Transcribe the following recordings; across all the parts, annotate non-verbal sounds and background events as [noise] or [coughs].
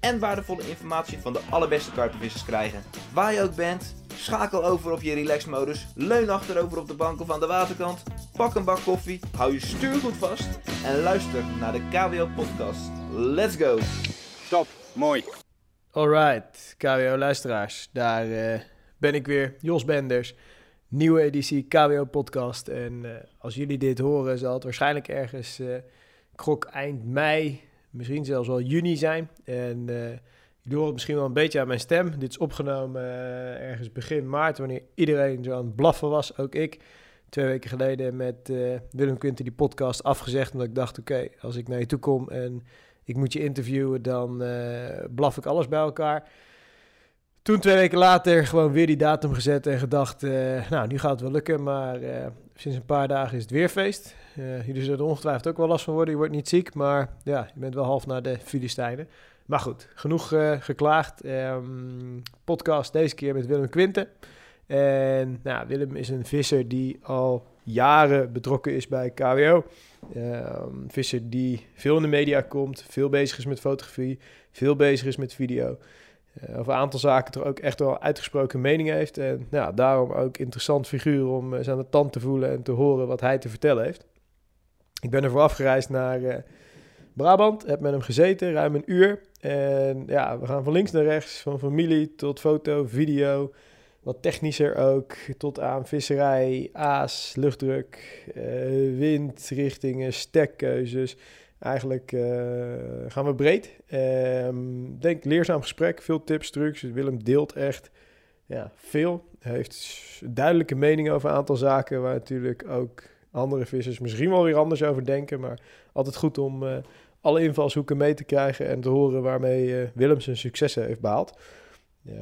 en waardevolle informatie van de allerbeste karpenvissers krijgen. Waar je ook bent, schakel over op je relaxmodus, leun achterover op de bank of aan de waterkant, pak een bak koffie, hou je stuur goed vast en luister naar de KWO podcast. Let's go! Top, mooi. Alright, KWO-luisteraars, daar eh, ben ik weer, Jos Benders. Nieuwe editie KWO-podcast. En eh, als jullie dit horen, zal het waarschijnlijk ergens eh krok eind mei, misschien zelfs wel juni zijn. En eh, jullie horen het misschien wel een beetje aan mijn stem. Dit is opgenomen eh, ergens begin maart, wanneer iedereen zo aan het blaffen was, ook ik. Twee weken geleden met eh, Willem Quinten die podcast afgezegd, omdat ik dacht, oké, als ik naar je toe kom en ik moet je interviewen, dan blaf ik alles bij elkaar. Toen twee weken later gewoon weer die datum gezet en gedacht, nou, nu gaat het wel lukken. Maar sinds een paar dagen is het weer feest. Eh, jullie zullen er ongetwijfeld ook wel last van worden. Je wordt niet ziek, maar ja, je bent wel half naar de Filistijnen. Maar goed, genoeg eh, geklaagd. Ehm, podcast deze keer met Willem Quinten. En nou, Willem is een visser die al jaren betrokken is bij KWO. Ehm, visser die veel in de media komt, veel bezig is met fotografie, veel bezig is met video. Eh, over een aantal zaken toch ook echt wel uitgesproken mening heeft. En nou, daarom ook interessant figuur om aan de tand te voelen en te horen wat hij te vertellen heeft. Ik ben ervoor afgereisd naar eh, Brabant, heb met hem gezeten, ruim een uur. En ja, we gaan van links naar rechts, van familie tot foto, video, wat technischer ook, tot aan visserij, aas, luchtdruk, eh, windrichtingen, stekkeuzes. Eigenlijk eh, gaan we breed. Ehm, denk leerzaam gesprek, veel tips, trucs. Willem deelt echt ja, veel. Hij heeft duidelijke mening over een aantal zaken waar natuurlijk ook andere vissers misschien wel weer anders over denken. Maar altijd goed om eh, alle invalshoeken mee te krijgen en te horen waarmee eh, Willem zijn successen heeft behaald. Uh,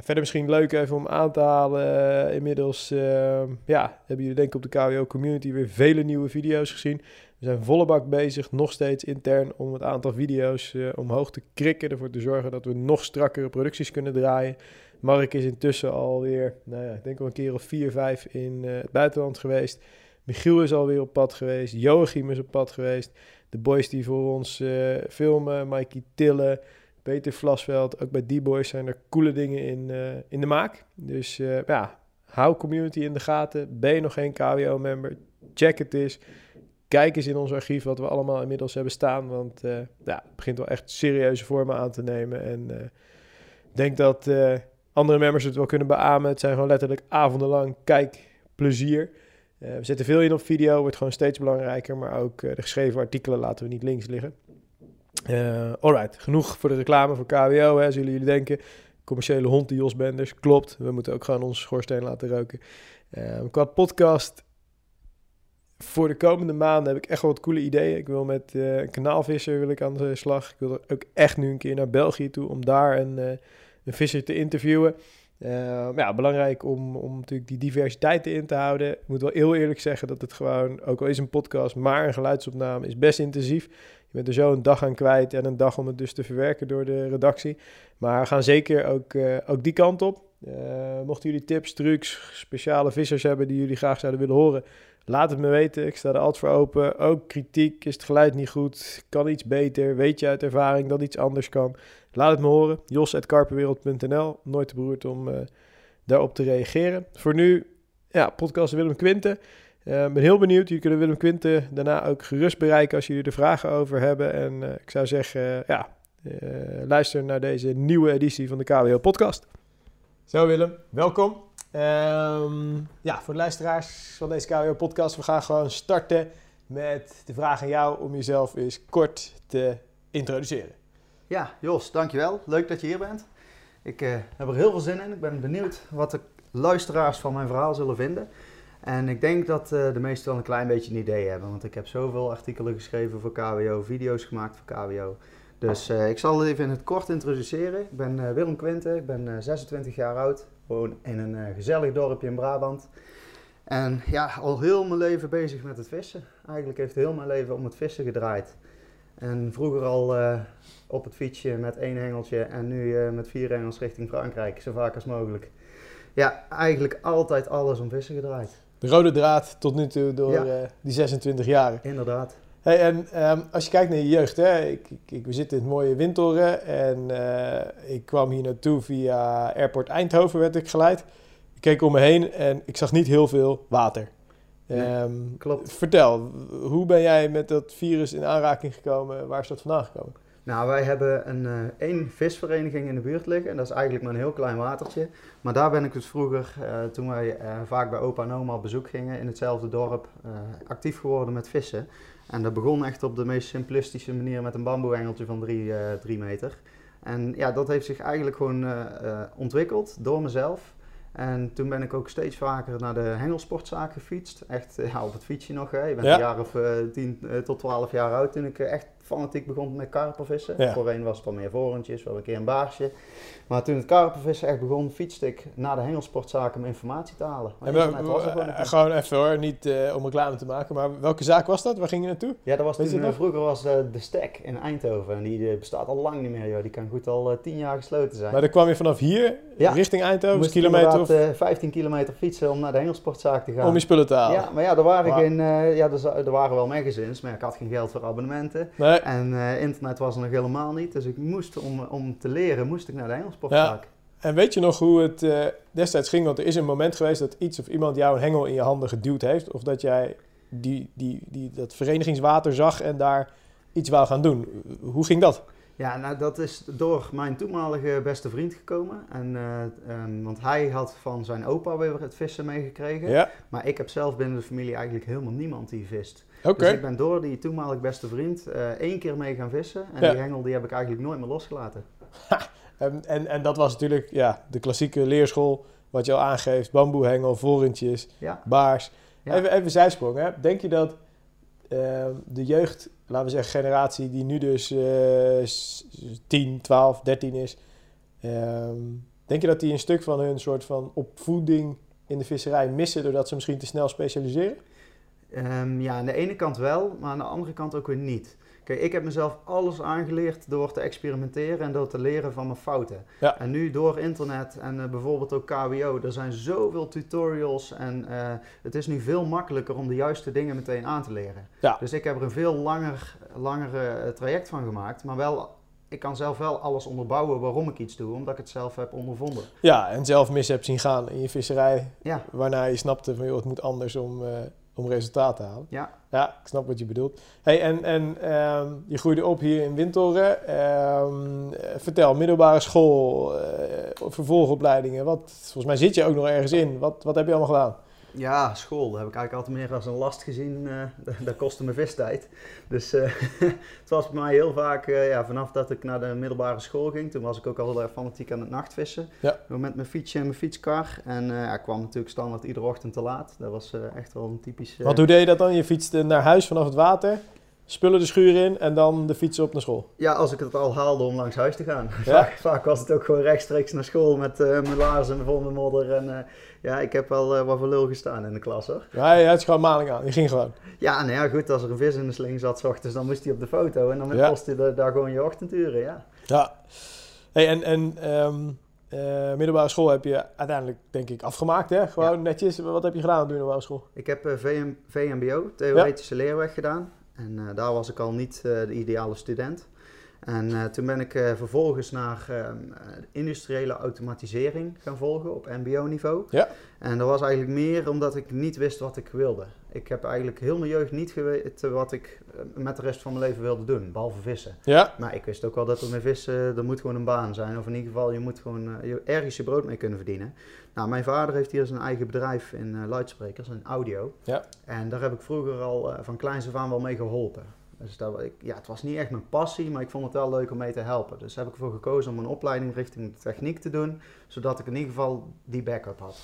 verder misschien leuk even om aan te halen. inmiddels uh, ja, hebben jullie denk ik op de KWO community weer vele nieuwe video's gezien. We zijn volle bak bezig, nog steeds intern, om het aantal video's uh, omhoog te krikken. Ervoor te zorgen dat we nog strakkere producties kunnen draaien. Mark is intussen alweer, nou ja, ik denk al een keer of vier, vijf in uh, het buitenland geweest. Michiel is alweer op pad geweest. Joachim is op pad geweest. De boys die voor ons uh, filmen, Mikey Tille, Peter Vlasveld. Ook bij die boys zijn er coole dingen in, in de maak. Dus ja, hou community in de gaten. Ben je nog geen KWO-member? Check het eens kijk eens in ons archief wat we allemaal inmiddels hebben staan. Want ja, het begint wel echt serieuze vormen aan te nemen. En ik denk dat andere members het wel kunnen beamen. Het zijn gewoon letterlijk avondenlang kijkplezier. we zetten veel in op video, wordt gewoon steeds belangrijker. Maar ook de geschreven artikelen laten we niet links liggen. alright, genoeg voor de reclame voor KWO. Hè, zullen jullie denken. Commerciële hond die Jos Benders. Klopt, we moeten ook gewoon onze schoorsteen laten roken. qua podcast voor de komende maanden heb ik echt wel wat coole ideeën. Ik wil met uh, een kanaalvisser wil ik aan de slag. Ik wil ook echt nu een keer naar België toe om daar een, een visser te interviewen. Uh, ja, belangrijk om, om natuurlijk die diversiteit in te houden. Ik moet wel heel eerlijk zeggen dat het gewoon, ook al is een podcast, maar een geluidsopname is best intensief. Je bent er zo een dag aan kwijt en een dag om het dus te verwerken door de redactie. Maar we gaan zeker ook, ook die kant op. mochten jullie tips, trucs, speciale vissers hebben die jullie graag zouden willen horen, Laat het me weten, ik sta er altijd voor open. Ook kritiek, is het geluid niet goed, kan iets beter, weet je uit ervaring dat iets anders kan. Laat het me horen, jos.karpenwereld.nl, nooit te beroerd om uh, daarop te reageren. Voor nu, ja, podcast Willem Quinten. Uh, ben heel benieuwd, jullie kunnen Willem Quinten daarna ook gerust bereiken als jullie er vragen over hebben. En uh, ik zou zeggen, ja, luister naar deze nieuwe editie van de KWO podcast. Zo Willem, welkom. Um, ja, voor de luisteraars van deze KWO-podcast, we gaan gewoon starten met de vraag aan jou om jezelf eens kort te introduceren. Ja, Jos, dankjewel. Leuk dat je hier bent. Ik uh, heb er heel veel zin in. Ik ben benieuwd wat de luisteraars van mijn verhaal zullen vinden. En ik denk dat uh, de meesten wel een klein beetje een idee hebben, want ik heb zoveel artikelen geschreven voor KWO, video's gemaakt voor KWO. Dus eh, ik zal het even in het kort introduceren. Ik ben eh, Willem Quinte, ik ben eh, 26 jaar oud, woon in een eh, gezellig dorpje in Brabant. En ja, al heel mijn leven bezig met het vissen. Eigenlijk heeft heel mijn leven om het vissen gedraaid. En vroeger al eh, op het fietsje met één hengeltje en nu eh, met vier hengels richting Frankrijk, zo vaak als mogelijk. Ja, eigenlijk altijd alles om vissen gedraaid. De rode draad tot nu toe door Ja. eh, die 26 jaren. Inderdaad. Hey, en ehm, als je kijkt naar je jeugd, hè, ik, ik, we zitten in het mooie Windtoren en ik kwam hier naartoe via Airport Eindhoven werd ik geleid. Ik keek om me heen en ik zag niet heel veel water. Ehm, klopt. Vertel, hoe ben jij met dat virus in aanraking gekomen? Waar is dat vandaan gekomen? Nou, wij hebben een eh, één visvereniging in de buurt liggen. En dat is eigenlijk maar een heel klein watertje. Maar daar ben ik dus vroeger, eh, toen wij eh, vaak bij opa en oma op bezoek gingen in hetzelfde dorp, actief geworden met vissen. En dat begon echt op de meest simplistische manier met een bamboehengeltje van drie, drie meter. En ja, dat heeft zich eigenlijk gewoon ontwikkeld door mezelf. En toen ben ik ook steeds vaker naar de hengelsportzaak gefietst. Echt ja, op het fietsje nog. Hè. Je bent Ja. een jaar of eh, 10 eh, tot 12 jaar oud toen ik eh, echt fanatiek begon met karpervissen. Ja. Voorheen was het al meer vorentjes, wel een keer een baarsje. Maar toen het karpervissen echt begon, fietste ik naar de hengelsportzaak om informatie te halen. Maar En was gewoon eh, gewoon even hoor, niet eh, om reclame te maken, maar welke zaak was dat? Waar ging je naartoe? Ja, dat was toen, eh, vroeger was de Stek in Eindhoven. En die bestaat al lang niet meer, joh. Die kan goed al 10 jaar gesloten zijn. Maar dan kwam je vanaf hier Ja. richting Eindhoven, Moest kilometer of inderdaad, eh, 15 kilometer fietsen om naar de hengelsportzaak te gaan. om je spullen te halen. Ja, maar ja, er waren, Wauw. geen, ja, er, er waren wel magazines, maar ik had geen geld voor abonnementen. Nee, En eh, internet was er nog helemaal niet, dus ik moest, om, om te leren, moest ik naar de hengelsportzaak. En weet je nog hoe het eh, destijds ging? Want er is een moment geweest dat iets of iemand jou een hengel in je handen geduwd heeft. Of dat jij die, die, die, dat verenigingswater zag en daar iets wou gaan doen. Hoe ging dat? Ja, nou dat is door mijn toenmalige beste vriend gekomen. En, eh, ehm, want hij had van zijn opa weer het vissen meegekregen. Ja, Maar ik heb zelf binnen de familie eigenlijk helemaal niemand die vist. Dus ik ben door die toenmalig beste vriend eh, één keer mee gaan vissen. En Ja. die hengel die heb ik eigenlijk nooit meer losgelaten. En, en, en dat was natuurlijk ja, de klassieke leerschool. Wat je al aangeeft. Bamboehengel, vorentjes, Ja, baars. Ja. Even, even zijsprong. Hè? Denk je dat ehm, de jeugd, laten we zeggen generatie die nu dus eh, s- 10, 12, 13 is. ehm, denk je dat die een stuk van hun soort van opvoeding in de visserij missen doordat ze misschien te snel specialiseren? Ehm, ja, aan de ene kant wel, maar aan de andere kant ook weer niet. Kijk, ik heb mezelf alles aangeleerd door te experimenteren en door te leren van mijn fouten. Ja. En nu door internet en eh, bijvoorbeeld ook KWO, er zijn zoveel tutorials en eh, het is nu veel makkelijker om de juiste dingen meteen aan te leren. Ja. Dus ik heb er een veel langer, langere eh, traject van gemaakt, maar wel, ik kan zelf wel alles onderbouwen waarom ik iets doe, omdat ik het zelf heb ondervonden. Ja, en zelf mis hebt zien gaan in je visserij. Ja. Waarna je snapte van joh, het moet anders om, om resultaat te halen. Ja. Ja, ik snap wat je bedoelt. Hey, en en ehm, je groeide op hier in Windtoren. Ehm, eh, vertel, middelbare school, eh, vervolgopleidingen. Wat, volgens mij zit je ook nog ergens in. Wat, wat heb je allemaal gedaan? Ja, school. Dat heb ik eigenlijk altijd meer als een last gezien. eh, [laughs] dat, kostte me vistijd. Dus eh, [laughs] het was bij mij heel vaak, eh, ja, vanaf dat ik naar de middelbare school ging, toen was ik ook al heel erg fanatiek aan het nachtvissen. Ja. Met mijn fietsje en mijn fietskar. En ja, ik kwam natuurlijk standaard iedere ochtend te laat. Dat was echt wel een typisch... Want hoe deed je dat dan? Je fietste naar huis vanaf het water, spullen de schuur in en dan de fietsen op naar school. Ja, als ik het al haalde om langs huis te gaan. Ja. Vaak, vaak was het ook gewoon rechtstreeks naar school met eh, mijn laarzen vol met modder. En eh, ja, ik heb wel eh, wat voor lul gestaan in de klas hoor. Ja, je had gewoon maling aan. Je ging gewoon. Ja, nou ja, goed, als er een vis in de sling zat 's ochtends, dan moest hij op de foto. En dan Ja. kostte je daar gewoon je ochtenduren, ja. Ja. Hey, en en ehm, eh, middelbare school heb je uiteindelijk, denk ik, afgemaakt. Hè? Gewoon Ja. netjes. Wat heb je gedaan op de middelbare school? Ik heb VM, VMBO, theoretische leerweg gedaan. En eh, daar was ik al niet eh, de ideale student. En eh, toen ben ik vervolgens naar ehm, eh, industriële automatisering gaan volgen op mbo-niveau. Ja. En dat was eigenlijk meer omdat ik niet wist wat ik wilde. Ik heb eigenlijk heel mijn jeugd niet geweten wat ik met de rest van mijn leven wilde doen, behalve vissen. Ja. Maar ik wist ook wel dat er met vissen, er moet gewoon een baan zijn. Of in ieder geval, je moet gewoon je- ergens je brood mee kunnen verdienen. Nou, mijn vader heeft hier zijn eigen bedrijf in eh, luidsprekers, in audio. Ja. En daar heb ik vroeger al eh, van kleins af aan wel mee geholpen. Dus dat, ik, ja, het was niet echt mijn passie, maar ik vond het wel leuk om mee te helpen. Dus heb ik ervoor gekozen om een opleiding richting de techniek te doen, zodat ik in ieder geval die backup had.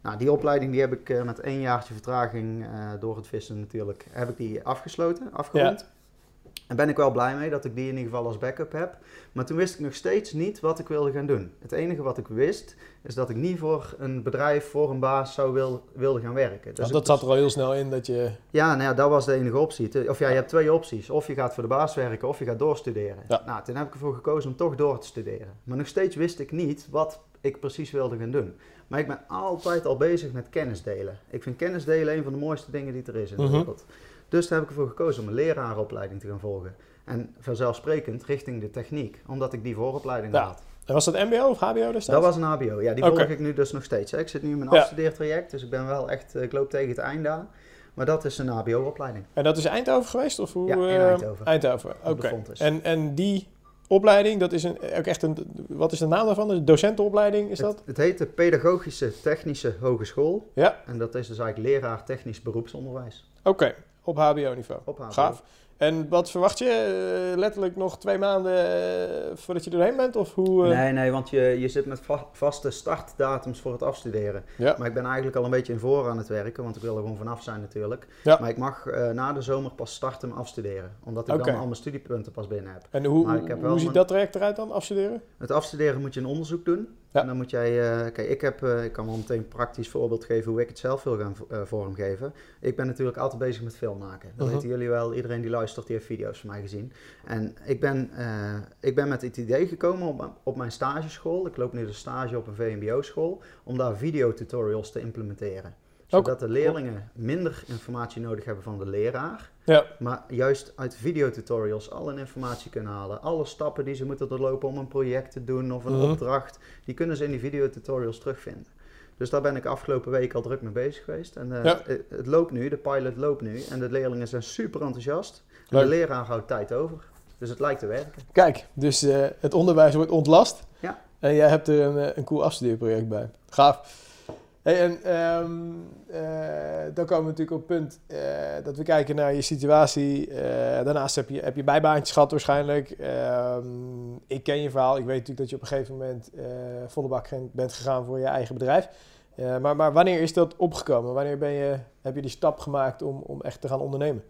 Nou, die opleiding die heb ik eh, met één jaartje vertraging door het vissen natuurlijk, heb ik die afgesloten, afgerond. En ben ik wel blij mee dat ik die in ieder geval als backup heb. Maar toen wist ik nog steeds niet wat ik wilde gaan doen. Het enige wat ik wist, is dat ik niet voor een bedrijf, voor een baas zou wil, wilde gaan werken. Dus dat zat er al heel snel in dat je... Ja, nou ja, dat was de enige optie. Of ja, je hebt twee opties. Of je gaat voor de baas werken, of je gaat doorstuderen. Ja. Nou, toen heb ik ervoor gekozen om toch door te studeren. Maar nog steeds wist ik niet wat ik precies wilde gaan doen. Maar ik ben altijd al bezig met kennis delen. Ik vind kennis delen een van de mooiste dingen die er is in de Mhm. wereld. Dus daar heb ik ervoor gekozen om een lerarenopleiding te gaan volgen. En vanzelfsprekend richting de techniek, omdat ik die vooropleiding Ja, had. En was dat mbo of hbo destijds? Dat was een HBO. Ja, die volg ik nu dus nog steeds. Hè. Ik zit nu in mijn Ja. afstudeertraject, dus ik ben wel echt, eh, ik loop tegen het einde aan. Maar dat is een HBO-opleiding. En dat is Eindhoven geweest? Of hoe, Ja, in eh, Eindhoven. Eindhoven, oké. En, en die opleiding, dat is een, ook echt een... Wat is de naam daarvan? De docentenopleiding is dat? Het, het heet de Pedagogische Technische Hogeschool. Ja. En dat is dus eigenlijk leraar technisch beroepsonderwijs. Oké, op hbo-niveau. Op HBO. Gaaf. En wat verwacht je? Eh, letterlijk nog twee maanden eh, voordat je doorheen bent? Of hoe... eh? Nee, nee, want je, je zit met va- vaste startdatums voor het afstuderen. Ja. Maar ik ben eigenlijk al een beetje in voor aan het werken, want ik wil er gewoon vanaf zijn natuurlijk. Ja. Maar ik mag na de zomer pas starten met afstuderen. Omdat ik dan al mijn studiepunten pas binnen heb. En hoe, Maar ik heb hoe ziet mijn- dat traject eruit dan, afstuderen? Het afstuderen moet je een onderzoek doen. Ja. En dan moet jij, eh, kijk, ik, heb, eh, ik kan wel meteen een praktisch voorbeeld geven hoe ik het zelf wil gaan eh, vormgeven. Ik ben natuurlijk altijd bezig met film maken. Dat Mhm. weten jullie wel. Iedereen die luistert, die heeft video's van mij gezien. En ik ben, ik ben met het idee gekomen op, op mijn stageschool. Ik loop nu de stage op een VMBO-school. Om daar videotutorials te implementeren. Zodat de leerlingen minder informatie nodig hebben van de leraar. Ja. Maar juist uit videotutorials al hun informatie kunnen halen. Alle stappen die ze moeten doorlopen om een project te doen of een Mhm. opdracht, die kunnen ze in die videotutorials terugvinden. Dus daar ben ik afgelopen week al druk mee bezig geweest. En eh, Ja. het, het loopt nu, de pilot loopt nu. En de leerlingen zijn super enthousiast. En de leraar houdt tijd over. Dus het lijkt te werken. Kijk, dus eh, het onderwijs wordt ontlast. Ja. En jij hebt er een, eh, een cool afstudeerproject bij. Gaaf. Hey, en ehm, eh, dan komen we natuurlijk op het punt eh, dat we kijken naar je situatie. Eh, daarnaast heb je, heb je bijbaantjes gehad waarschijnlijk. Ehm, ik ken je verhaal. Ik weet natuurlijk dat je op een gegeven moment volle bak bent gegaan voor je eigen bedrijf. Maar, maar wanneer is dat opgekomen? Wanneer ben je, heb je die stap gemaakt om, om echt te gaan ondernemen?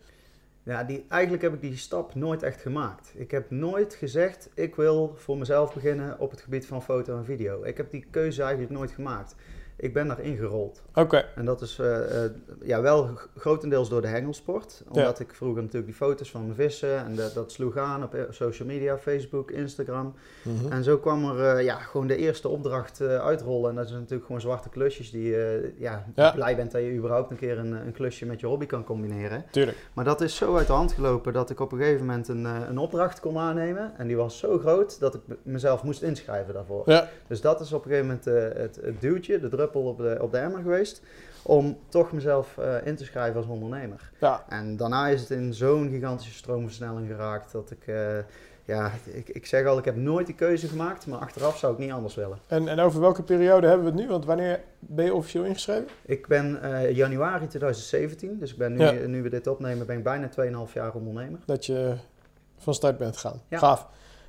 Ja, die, eigenlijk heb ik die stap nooit echt gemaakt. Ik heb nooit gezegd, ik wil voor mezelf beginnen op het gebied van foto en video. Ik heb die keuze eigenlijk nooit gemaakt. Ik ben daarin gerold. Oké, En dat is eh, eh, ja, wel grotendeels door de hengelsport. Omdat ik vroeger natuurlijk die foto's van mijn vissen en dat, dat sloeg aan op eh, social media, Facebook, Instagram. Mhm. En zo kwam er ja, gewoon de eerste opdracht uitrollen. En dat zijn natuurlijk gewoon zwarte klusjes die ja, Ja. blij bent dat je überhaupt een keer een, een klusje met je hobby kan combineren. tuurlijk. Maar dat is zo uit de hand gelopen dat ik op een gegeven moment een, een opdracht kon aannemen. En die was zo groot dat ik me- mezelf moest inschrijven daarvoor. Ja, Dus dat is op een gegeven moment het, het duwtje, de druppel op de, op de emmer geweest. Om toch mezelf eh, in te schrijven als ondernemer. ja. En daarna is het in zo'n gigantische stroomversnelling geraakt dat ik... eh, ja, ik, ik zeg al, ik heb nooit die keuze gemaakt, maar achteraf zou ik niet anders willen. En, en over welke periode hebben we het nu? Want wanneer ben je officieel ingeschreven? Ik ben eh, januari 2017, dus ik ben nu, Ja. nu we dit opnemen, ben ik bijna 2,5 jaar ondernemer. Dat je van start bent gegaan. Ja. Gaaf.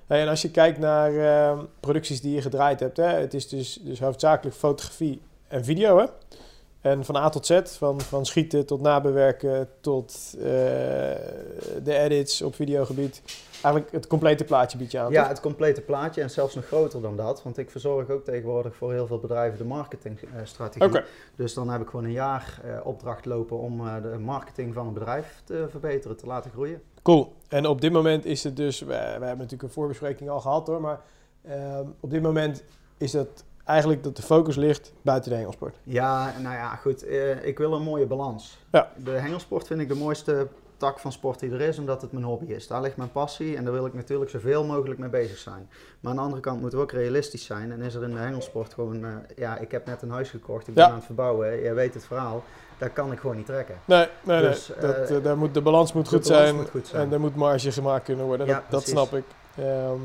Hey, en als je kijkt naar ehm, producties die je gedraaid hebt, hè, het is dus, dus hoofdzakelijk fotografie en video. Hè? En van A tot Z, van, van schieten tot nabewerken tot eh, de edits op videogebied. Eigenlijk het complete plaatje bied je aan. Ja, toch? het complete plaatje en zelfs nog groter dan dat. Want ik verzorg ook tegenwoordig voor heel veel bedrijven de marketingstrategie. Dus dan heb ik gewoon een jaar eh, opdracht lopen om eh, de marketing van een bedrijf te verbeteren, te laten groeien. Cool. En op dit moment is het dus, we, we hebben natuurlijk een voorbespreking al gehad hoor, maar ehm, op dit moment is dat eigenlijk dat de focus ligt buiten de hengelsport. Ja, nou ja, goed. eh, ik wil een mooie balans. Ja. De hengelsport vind ik de mooiste tak van sport die er is, omdat het mijn hobby is. Daar ligt mijn passie en daar wil ik natuurlijk zoveel mogelijk mee bezig zijn. Maar aan de andere kant moeten we ook realistisch zijn. En is er in de hengelsport gewoon, eh, ja, ik heb net een huis gekocht, ik ben Ja. aan het verbouwen. Jij weet het verhaal. Daar kan ik gewoon niet trekken. Nee, nee, Dus, nee. Dat, eh, daar moet, de balans moet de goed balans zijn moet goed zijn. en er moet marge gemaakt kunnen worden. Ja, dat, dat snap ik. Ehm,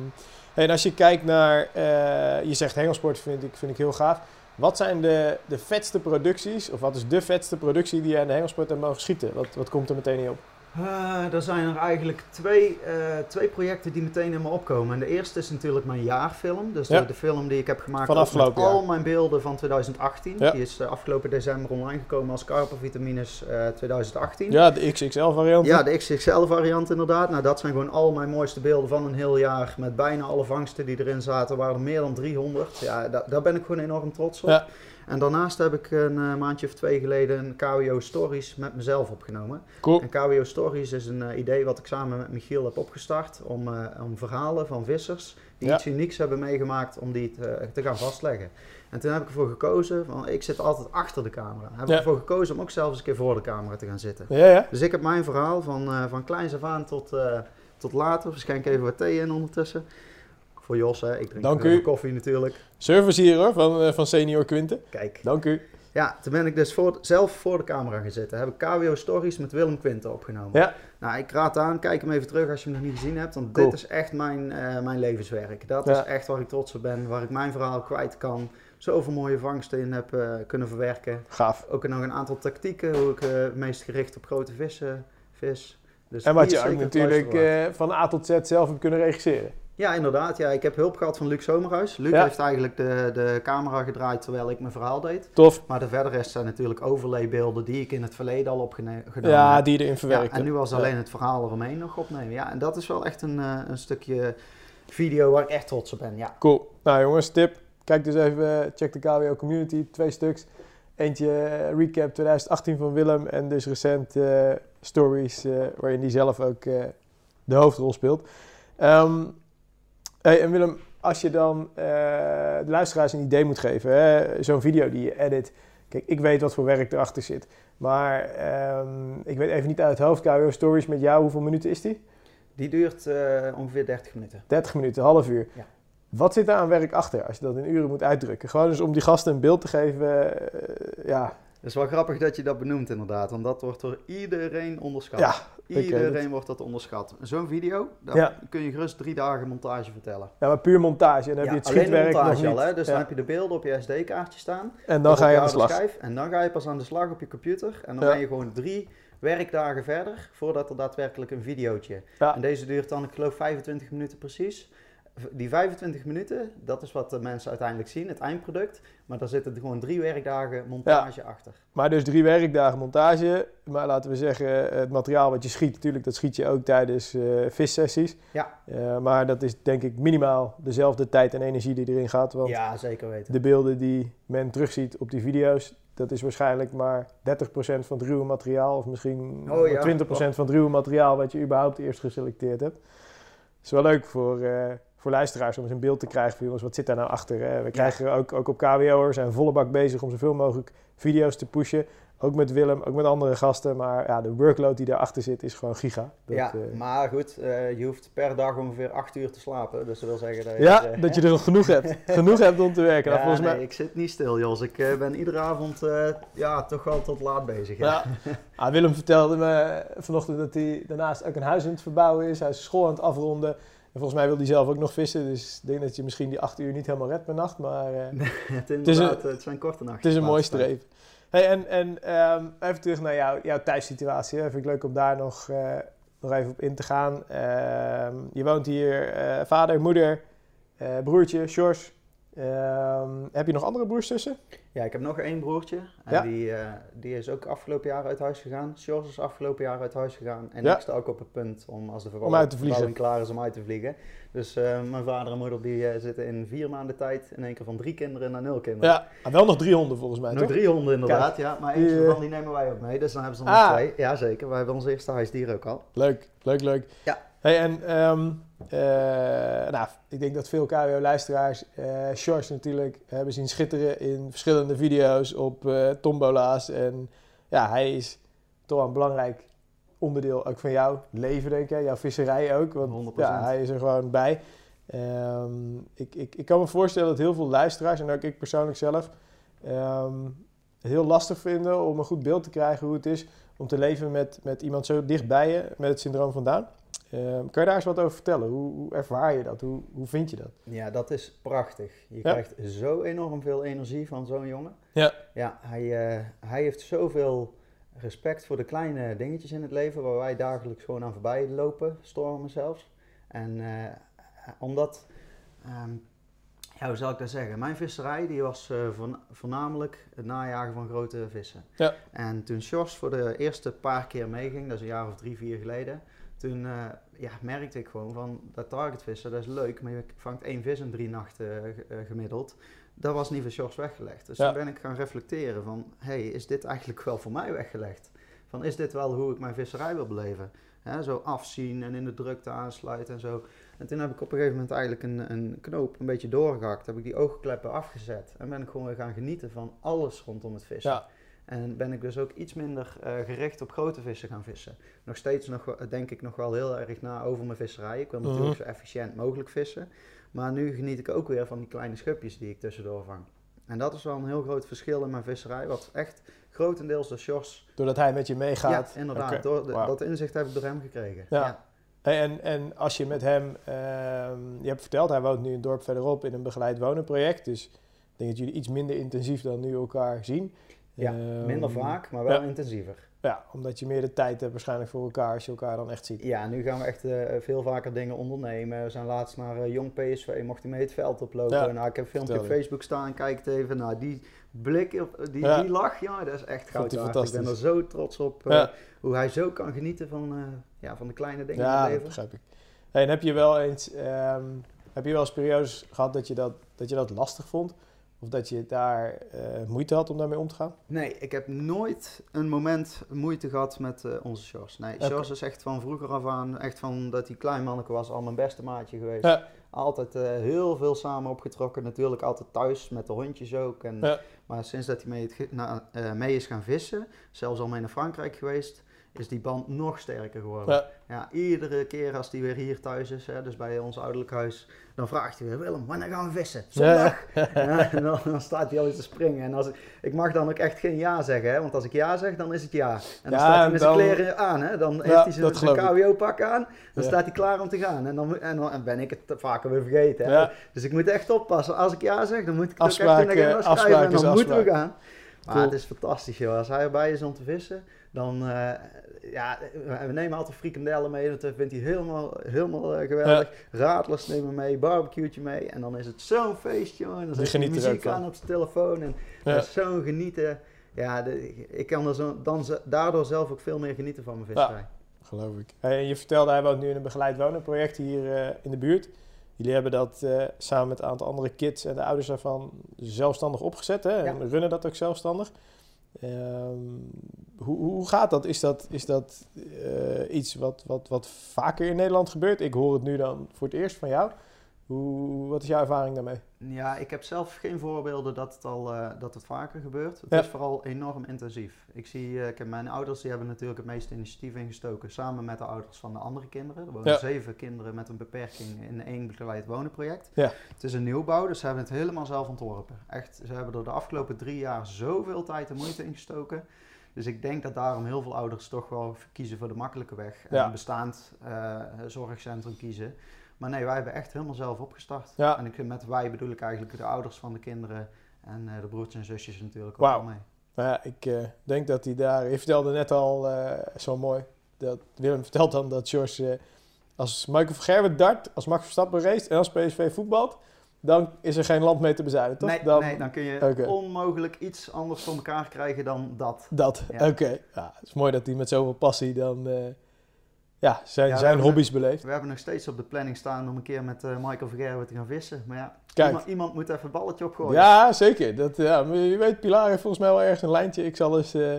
en als je kijkt naar, eh, je zegt hengelsport vind ik, vind ik heel gaaf. Wat zijn de, de vetste producties, of wat is de vetste productie die je aan de hengelsport hebt mogen schieten? Wat, wat komt er meteen in op? Uh, er zijn er eigenlijk twee, uh, twee projecten die meteen in me opkomen. En de eerste is natuurlijk mijn jaarfilm. Dus Ja. de, de film die ik heb gemaakt Van met al mijn beelden van 2018. Ja. Die is uh, afgelopen december online gekomen als Carpovitamines uh, 2018. Ja, de XXL variant. Ja, de XXL variant inderdaad. Nou, dat zijn gewoon al mijn mooiste beelden van een heel jaar. Met bijna alle vangsten die erin zaten. waren er meer dan 300. Ja, da daar ben ik gewoon enorm trots op. Ja. En daarnaast heb ik een uh, maandje of twee geleden een KWO Stories met mezelf opgenomen. Cool. En KWO Stories is een uh, idee wat ik samen met Michiel heb opgestart. Om, uh, om verhalen van vissers die Ja. iets unieks hebben meegemaakt, om die te, te gaan vastleggen. En toen heb ik ervoor gekozen, van, ik zit altijd achter de camera. Heb Ja. ik ervoor gekozen om ook zelfs eens een keer voor de camera te gaan zitten. Ja. Dus ik heb mijn verhaal van, van kleins af aan tot, uh, tot later. Schenk even wat thee in ondertussen. Voor Jos, hè. ik drink Dank u. koffie natuurlijk. Service hier hoor, van, eh, van Senior Quinten. Kijk. Dank u. Ja, toen ben ik dus voor, zelf voor de camera gaan zitten. Heb ik KWO Stories met Willem Quinten opgenomen. Ja. Nou, ik raad aan, kijk hem even terug als je hem nog niet gezien hebt. Want Cool. dit is echt mijn, eh, mijn levenswerk. Dat Ja. is echt waar ik trots op ben. Waar ik mijn verhaal kwijt kan. Zoveel mooie vangsten in heb eh, kunnen verwerken. Gaaf. Ook nog een aantal tactieken. Hoe ik het meest gericht op grote vissen vis. Dus En wat je ook natuurlijk van A tot Z zelf hebt kunnen regisseren. Ja, inderdaad. Ja, ik heb hulp gehad van Luc Zomerhuis. Luc Ja. heeft eigenlijk de, de camera gedraaid terwijl ik mijn verhaal deed. Tof. Maar de verder rest zijn natuurlijk overlaybeelden die ik in het verleden al opgenomen Ja, heb. die erin Ja, verwerkt. en nu was Ja. alleen het verhaal eromheen nog opnemen. Ja, en dat is wel echt een, eh, een stukje video waar ik echt trots op ben. Ja, Cool. Nou jongens, tip. Kijk dus even, eh, check de KWO Community, twee stuks. Eentje eh, recap 2018 van Willem en dus recent stories waarin hij zelf ook de hoofdrol speelt. Ehm, hey, en Willem, als je dan eh, de luisteraars een idee moet geven, hè, zo'n video die je edit. Kijk, ik weet wat voor werk erachter zit. Maar ehm, ik weet even niet uit het hoofd, KWO Stories met jou, hoeveel minuten is die? die duurt eh, ongeveer 30 minuten. 30 minuten, half uur. Ja. Wat zit daar aan werk achter als je dat in uren moet uitdrukken? Gewoon dus om die gasten een beeld te geven. eh, ja, Het is wel grappig dat je dat benoemt inderdaad, want dat wordt door iedereen onderschat. ja, Iedereen wordt dat onderschat. Zo'n video, daar Ja. kun je gerust drie dagen montage vertellen. ja, maar puur montage. En dan heb je het schietwerk nog montage niet. al, hè? dus dan heb je de beelden op je SD-kaartje staan. En dan ga je aan de slag. schijf, en dan ga je pas aan de slag op je computer. En dan ben je gewoon drie werkdagen verder voordat er daadwerkelijk een videootje. En deze duurt dan, ik geloof, 25 minuten precies. Die 25 minuten, dat is wat de mensen uiteindelijk zien, het eindproduct. Maar daar zitten gewoon drie werkdagen montage achter. Maar dus drie werkdagen montage. Maar laten we zeggen, het materiaal wat je schiet, natuurlijk, dat schiet je ook tijdens eh vissessies. Ja. Eh, maar dat is denk ik minimaal dezelfde tijd en energie die erin gaat. Want Ja, zeker weten. de beelden die men terugziet op die video's, dat is waarschijnlijk maar 30% van het ruwe materiaal. Of misschien Oh ja, 20% van het ruwe materiaal wat je überhaupt eerst geselecteerd hebt. Het is wel leuk voor, eh, voor luisteraars om eens een beeld te krijgen van jongens, wat zit daar nou achter? Hè? We krijgen ook, ook op KWO, zijn volle bak bezig om zoveel mogelijk video's te pushen. Ook met Willem, ook met andere gasten. Maar ja, de workload die daarachter zit is gewoon giga. Dat, ja, eh, maar goed, eh, je hoeft per dag ongeveer 8 uur te slapen. Dus dat wil zeggen dat je... ja, eh, dat je [laughs] er nog genoeg hebt. [laughs] genoeg hebt om te werken. Nou, volgens nee, mij, ik zit niet stil, Jos. Ik ben iedere avond ja, toch wel tot laat bezig. Ja. Ja. [laughs] Ah, Willem vertelde me vanochtend dat hij daarnaast ook een huis aan het verbouwen is. Hij is school aan het afronden. En volgens mij wil hij zelf ook nog vissen. Dus ik denk dat je misschien die acht uur niet helemaal redt per nacht. Maar eh, [laughs] het, Het is een- inderdaad, het zijn korte nachten. het is een mooi streven. Hey, en en ehm, even terug naar jou, jouw thuissituatie. Hè. Vind ik leuk om daar nog, eh, nog even op in te gaan. Ehm, je woont hier, eh, vader, moeder, broertje, Sjors. Ehm, heb je nog andere broers tussen? Ja, ik heb nog één broertje. En Ja. die, eh, die is ook afgelopen jaar uit huis gegaan. Sjors is afgelopen jaar uit huis gegaan. En Ja. ik sta ook op het punt om als de verbouwing klaar is om uit te vliegen. Dus eh, mijn vader en moeder die, eh, zitten in vier maanden tijd in één keer van drie kinderen naar nul kinderen. Ja, ah, wel nog drie honden volgens mij, Nog toch? drie honden inderdaad, ja. Maar eentje van die nemen wij ook mee. Dus dan hebben ze er Ah. nog twee. Ja, zeker. Wij hebben ons eerste huisdier ook al. Leuk, leuk, leuk. Ja. Hey, en ehm, eh, nou, ik denk dat veel KWO-luisteraars eh Sjors natuurlijk hebben zien schitteren in verschillende video's op eh tombola's. En ja, hij is toch wel een belangrijk onderdeel ook van jouw leven, denk ik. Jouw visserij ook, want 100%. ja, hij is er gewoon bij. Ehm, ik, ik, ik kan me voorstellen dat heel veel luisteraars, en ook ik persoonlijk zelf, het heel lastig vinden om een goed beeld te krijgen hoe het is om te leven met, met iemand zo dichtbij je met het syndroom van Ehm, kan je daar eens wat over vertellen? Hoe, hoe ervaar je dat? Hoe, hoe vind je dat? Ja, dat is prachtig. Je Ja. krijgt zo enorm veel energie van zo'n jongen. Ja. Ja, hij, eh, hij heeft zoveel respect voor de kleine dingetjes in het leven waar wij dagelijks gewoon aan voorbij lopen, stormen zelfs. En eh, omdat, ehm, ja, hoe zal ik dat zeggen? Mijn visserij die was eh, voorn- voornamelijk het najagen van grote vissen. Ja. En toen Sjors voor de eerste paar keer meeging, dat is een jaar of drie, vier geleden, toen eh, ja, merkte ik gewoon van dat targetvissen, dat is leuk, maar je vangt één vis in drie nachten eh, eh, gemiddeld. Dat was niet voor Sjors weggelegd. Dus Ja. toen ben ik gaan reflecteren van, hey, is dit eigenlijk wel voor mij weggelegd? Van, is dit wel hoe ik mijn visserij wil beleven? Hè, zo afzien en in de drukte aansluiten en zo. En toen heb ik op een gegeven moment eigenlijk een, een knoop een beetje doorgehakt. Heb ik die oogkleppen afgezet. En ben ik gewoon weer gaan genieten van alles rondom het vissen. Ja. En ben ik dus ook iets minder eh, gericht op grote vissen gaan vissen. Nog steeds nog, denk ik nog wel heel erg na over mijn visserij. Ik wil Mhm. natuurlijk zo efficiënt mogelijk vissen. Maar nu geniet ik ook weer van die kleine schupjes die ik tussendoor vang. En dat is wel een heel groot verschil in mijn visserij. Wat echt grotendeels door Sjors... Doordat hij met je meegaat. Ja, inderdaad. Door de-. Dat inzicht heb ik door hem gekregen. Ja. Hey, en, en als je met hem, ehm, je hebt verteld, hij woont nu een dorp verderop in een begeleid wonenproject. Dus ik denk dat jullie iets minder intensief dan nu elkaar zien. Ja, Ehm, minder vaak, maar wel ja. intensiever. Ja, omdat je meer de tijd hebt waarschijnlijk voor elkaar als je elkaar dan echt ziet. Ja, nu gaan we echt eh, veel vaker dingen ondernemen. We zijn laatst naar eh, Jong PSV, mocht hij mee het veld oplopen. Ja, nou, ik heb een filmpje op. Facebook staan, kijk het even. Nou, die blik, op, die, Ja. die lach, ja, dat is echt goud. Ik ben er zo trots op eh, Ja. hoe hij zo kan genieten van, ja, van de kleine dingen in Ja, het leven. begrijp ik. Hey, en heb je wel eens, ehm, heb je wel eens periodes gehad dat je dat, dat je dat lastig vond? Of dat je daar eh, moeite had om daarmee om te gaan? Nee, ik heb nooit een moment moeite gehad met eh, onze Sjors. Nee. Sjors is echt van vroeger af aan, echt van dat hij klein manneke was, al mijn beste maatje geweest. Ja. Altijd eh, heel veel samen opgetrokken. Natuurlijk altijd thuis met de hondjes ook. En, Ja. Maar sinds dat hij mee, het ge- na- mee is gaan vissen, zelfs al mee naar Frankrijk geweest, is die band nog sterker geworden. Ja. Ja, iedere keer als hij weer hier thuis is, hè, dus bij ons ouderlijk huis, dan vraagt hij weer, Willem, wanneer gaan we vissen? Zondag! [laughs] Ja, en dan, dan staat hij al te springen. En als ik, ik mag dan ook echt geen ja zeggen, hè, want als ik ja zeg, dan is het ja. En dan staat hij met zijn dan- kleren aan, hè, dan heeft hij zijn. KWO-pak aan, dan staat hij klaar om te gaan. En dan, en dan en ben ik het vaker weer vergeten. Hè. Ja. Dus ik moet echt oppassen. Als ik ja zeg, dan moet ik het ook echt in de agenda eh, schrijven afspraak en dan moeten we gaan. Maar Cool. het is fantastisch, joh. Als hij erbij is om te vissen, dan... eh, ja, we nemen altijd frikandellen mee. Dat vindt hij helemaal, helemaal eh, geweldig. Radlers nemen mee, barbecue'tje mee. En dan is het zo'n feestje, joh. En dan zet er muziek aan op zijn telefoon. En Ja. zo'n genieten. Ja, de- ik kan er zo, dan daardoor zelf ook veel meer genieten van mijn visserij. Geloof ik. Hey, en je vertelde, hij woont nu in een begeleid wonenproject hier eh, in de buurt. Jullie hebben dat eh, samen met een aantal andere kids en de ouders daarvan zelfstandig opgezet. Hè? En runnen dat ook zelfstandig. Ehm, hoe, hoe gaat dat? Is dat, is dat eh, iets wat, wat, wat vaker in Nederland gebeurt? Ik hoor het nu dan voor het eerst van jou. Hoe, wat is jouw ervaring daarmee? Ja, ik heb zelf geen voorbeelden dat het al eh, dat het vaker gebeurt. Het Ja. is vooral enorm intensief. Ik zie, eh, ik heb mijn ouders die hebben natuurlijk het meeste initiatief ingestoken samen met de ouders van de andere kinderen. Er wonen Ja. zeven kinderen met een beperking in één begeleid wonenproject. Ja. Het is een nieuwbouw, dus ze hebben het helemaal zelf ontworpen. Echt, ze hebben er de afgelopen drie jaar zoveel tijd en moeite in gestoken. Dus ik denk dat daarom heel veel ouders toch wel kiezen voor de makkelijke weg. En een bestaand eh, zorgcentrum kiezen. Maar nee, wij hebben echt helemaal zelf opgestart. Ja. En ik, met wij bedoel ik eigenlijk de ouders van de kinderen en eh, de broertjes en zusjes natuurlijk ook mee. Nou ja, ik eh, denk dat hij daar... Je vertelde net al eh, zo mooi. Dat Willem vertelt dan dat George... als Michael van Gerwen dart, als Max Verstappen race en als PSV voetbalt... dan is er geen land mee te bezuinigen, toch? Nee, dan, nee, dan kun je onmogelijk iets anders voor elkaar krijgen dan dat. Dat, Ja. oké. Ja, het is mooi dat hij met zoveel passie dan... eh, ja, zijn, Ja, zijn hobby's beleeft. We hebben nog steeds op de planning staan om een keer met eh, Michael Vergerwe te gaan vissen. Maar ja, Kijk. iemand, iemand moet even een balletje opgooien. Ja, zeker. Dat, ja, je weet, Pilar heeft volgens mij wel ergens een lijntje. Ik zal eens... eh,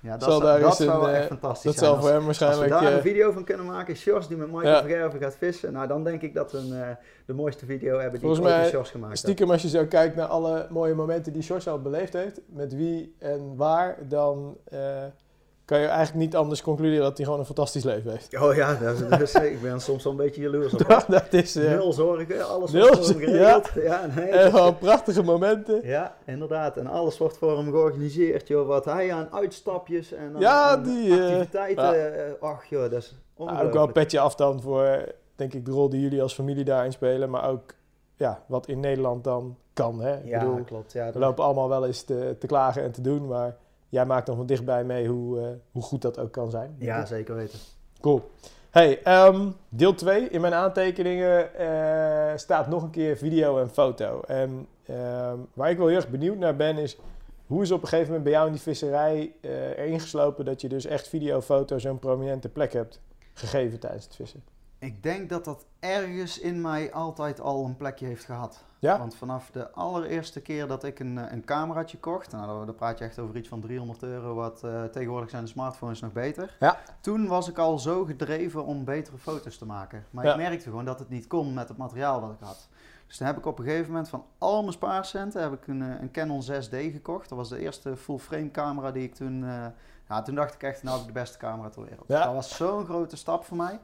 Ja, dat, Zal daar dat een, wel eh, echt fantastisch dat zijn. zal voor hem Als we waarschijnlijk... daar eh, een video van kunnen maken, Sjors die met Michael Ja. Vergerwe gaat vissen, nou dan denk ik dat we een, eh, de mooiste video hebben die Volgens ik mij met Sjors gemaakt. Stiekem, als je zo kijkt naar alle mooie momenten die George al beleefd heeft, met wie en waar, dan eh, kan je eigenlijk niet anders concluderen dat hij gewoon een fantastisch leven heeft. Oh ja, dat is, dat is- ik ben soms wel een beetje jaloers op. [laughs] dat is eh, Nul zorgen, alles Nul wordt voor hem zorgen, geregeld. Ja, nee, en gewoon prachtige momenten. ja, inderdaad. En alles wordt voor hem georganiseerd, joh. Wat hij aan uitstapjes en aan, Ja, aan die, eh, activiteiten... eh, ach joh, dat is Nou, ook wel een ongelooflijk. petje af dan voor, denk ik, de rol die jullie als familie daarin spelen, maar ook ja, wat in Nederland dan kan. Hè? Ik ja, bedoel, klopt. Ja, we lopen allemaal wel eens te, te klagen en te doen, maar jij maakt dan van dichtbij mee hoe, eh, hoe goed dat ook kan zijn. Ja, zeker weten. Cool. Hey, ehm, deel 2. In mijn aantekeningen eh, staat nog een keer video en foto. En ehm, waar ik wel heel erg benieuwd naar ben is... Hoe is op een gegeven moment bij jou in die visserij eh, erin geslopen... dat je dus echt video, foto zo'n prominente plek hebt gegeven tijdens het vissen? Ik denk dat dat ergens in mij altijd al een plekje heeft gehad. Ja? Want vanaf de allereerste keer dat ik een, eh, een cameraatje kocht, nou, dan praat je echt over iets van 300 euro, wat eh, tegenwoordig zijn de smartphones nog beter. Ja. Toen was ik al zo gedreven om betere foto's te maken. Maar Ja. ik merkte gewoon dat het niet kon met het materiaal dat ik had. Dus toen heb ik op een gegeven moment van al mijn spaarcenten heb ik een, eh, een Canon 6D gekocht. Dat was de eerste full frame camera die ik toen... ja, toen dacht ik echt, nou heb ik de beste camera ter wereld. Ja. Dat was zo'n grote stap voor mij.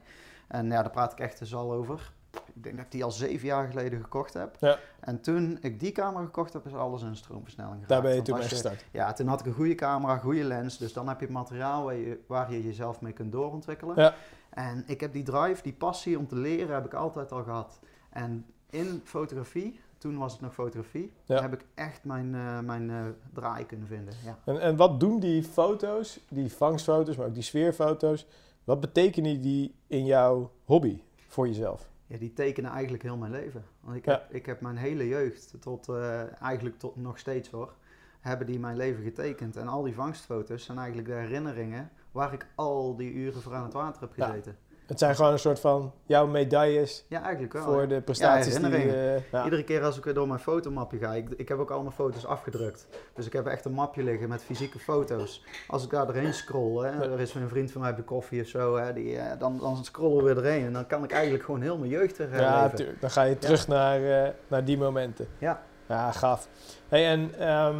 En ja, daar praat ik echt dus al over. Ik denk dat ik die al zeven jaar geleden gekocht heb. Ja. En toen ik die camera gekocht heb, is alles in een stroomversnelling geraakt. Daar ben je toen mee gestart. Ja, toen had ik een goede camera, goede lens. Dus dan heb je materiaal waar je, waar je jezelf mee kunt doorontwikkelen. Ja. En ik heb die drive, die passie om te leren, heb ik altijd al gehad. En in fotografie, toen was het nog fotografie, Ja. heb ik echt mijn, eh, mijn eh, draai kunnen vinden. Ja. En, en wat doen die foto's, die vangstfoto's, maar ook die sfeerfoto's... wat betekenen die in jouw hobby voor jezelf? Ja, die tekenen eigenlijk heel mijn leven. Want ik Ja. heb, ik heb mijn hele jeugd, tot, eh, eigenlijk tot nog steeds hoor, hebben die mijn leven getekend. En al die vangstfoto's zijn eigenlijk de herinneringen waar ik al die uren voor aan het water heb Ja. Het zijn gewoon een soort van jouw medailles Ja, eigenlijk wel. voor ja. de prestaties die... eh, ja. Iedere keer als ik weer door mijn fotomapje ga, ik, ik heb ook al mijn foto's afgedrukt. Dus ik heb echt een mapje liggen met fysieke foto's. Als ik daar doorheen scroll, hè, Ja. er is een vriend van mij bij koffie of zo, hè, die, eh, dan, dan scrollen we weer doorheen. En dan kan ik eigenlijk gewoon heel mijn jeugd weer Ja, herleven. tuurlijk. Dan ga je terug naar, eh, naar die momenten. Ja. Ja, gaaf. Hey, en ehm,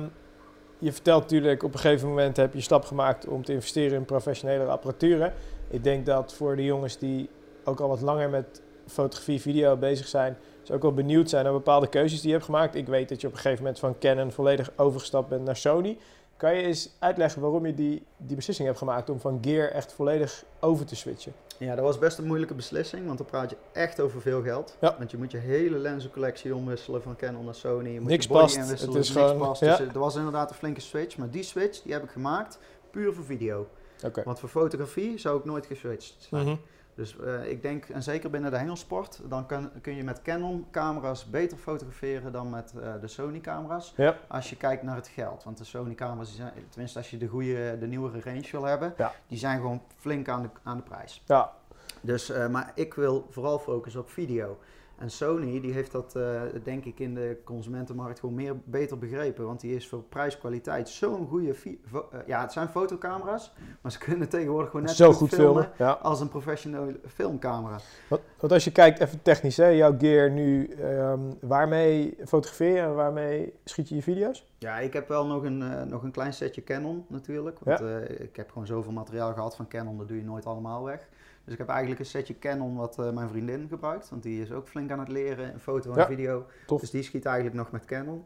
je vertelt natuurlijk, op een gegeven moment heb je stap gemaakt om te investeren in professionele apparatuur. Ik denk dat voor de jongens die ook al wat langer met fotografie, video bezig zijn, ze ook wel benieuwd zijn naar bepaalde keuzes die je hebt gemaakt. Ik weet dat je op een gegeven moment van Canon volledig overgestapt bent naar Sony. Kan je eens uitleggen waarom je die, die beslissing hebt gemaakt om van gear echt volledig over te switchen? Ja, dat was best een moeilijke beslissing, want dan praat je echt over veel geld. Ja. Want je moet je hele lenzencollectie omwisselen van Canon naar Sony. Je moet Niks je past, het is niks gewoon- past. ja. Dus er was inderdaad een flinke switch, maar die switch die heb ik gemaakt puur voor video. Oké. Want voor fotografie zou ik nooit geswitcht zijn. Mhm. Dus eh, ik denk, en zeker binnen de hengelsport, dan kun, kun je met Canon camera's beter fotograferen dan met eh, de Sony camera's. Ja. Als je kijkt naar het geld. Want de Sony camera's, die zijn, tenminste als je de goede, de nieuwere range wil hebben, Ja. die zijn gewoon flink aan de, aan de prijs. Ja, Dus, eh, maar ik wil vooral focussen op video. En Sony die heeft dat eh, denk ik in de consumentenmarkt gewoon meer beter begrepen. Want die is voor prijs-kwaliteit zo'n goede... eh, ja, het zijn fotocamera's, maar ze kunnen tegenwoordig gewoon net zo goed filmen. Ja. als een professionele filmcamera. Want, want als je kijkt, even technisch, hè, jouw gear nu, ehm, waarmee fotografeer je en waarmee schiet je je video's? Ja, ik heb wel nog een, eh, nog een klein setje Canon natuurlijk. Want ik heb gewoon zoveel materiaal gehad van Canon, dat doe je nooit allemaal weg. Dus ik heb eigenlijk een setje Canon wat eh, mijn vriendin gebruikt. Want die is ook flink aan het leren in foto en Ja, video. tof. Dus die schiet eigenlijk nog met Canon.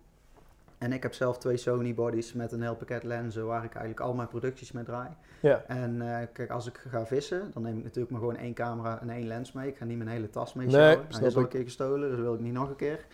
En ik heb zelf twee Sony bodies met een heel pakket lenzen waar ik eigenlijk al mijn producties mee draai. Ja, En eh, kijk, als ik ga vissen, dan neem ik natuurlijk maar gewoon één camera en één lens mee. Ik ga niet mijn hele tas mee Nee, sjouwen. Hij snap is al een keer gestolen, dus dat wil ik niet nog een keer.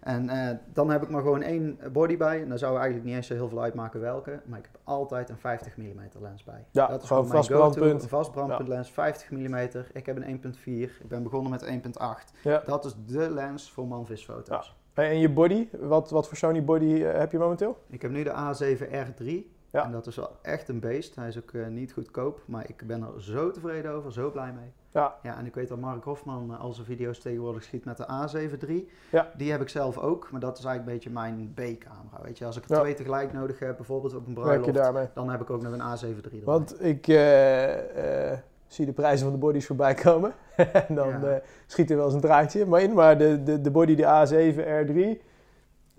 En eh, dan heb ik maar gewoon één body bij. En daar zou eigenlijk niet eens zo heel veel uitmaken welke. Maar ik heb altijd een 50 mm lens bij. Ja, dat is gewoon mijn brandpunt. Een vast brandpunt lens, 50 mm. Ik heb een 1.4. Ik ben begonnen met 1.8. ja. Dat is de lens voor manvisfoto's. En je body, wat, wat voor Sony body eh, heb je momenteel? Ik heb nu de A7R3. Ja. En dat is wel echt een beest. Hij is ook eh, niet goedkoop. Maar ik ben er zo tevreden over, zo blij mee. Ja, Ja, en ik weet dat Mark Hofman eh, al zijn video's tegenwoordig schiet met de A7 III. Ja. Die heb ik zelf ook, maar dat is eigenlijk een beetje mijn B-camera. Weet je, als ik er Ja. twee tegelijk nodig heb, bijvoorbeeld op een bruiloft, dan heb ik ook nog een A7 III erbij. Want ik eh, zie de prijzen van de bodies voorbij komen. [laughs] en dan schiet er wel eens een draadje maar in. Maar de, de, de body, de A7 R3, eh,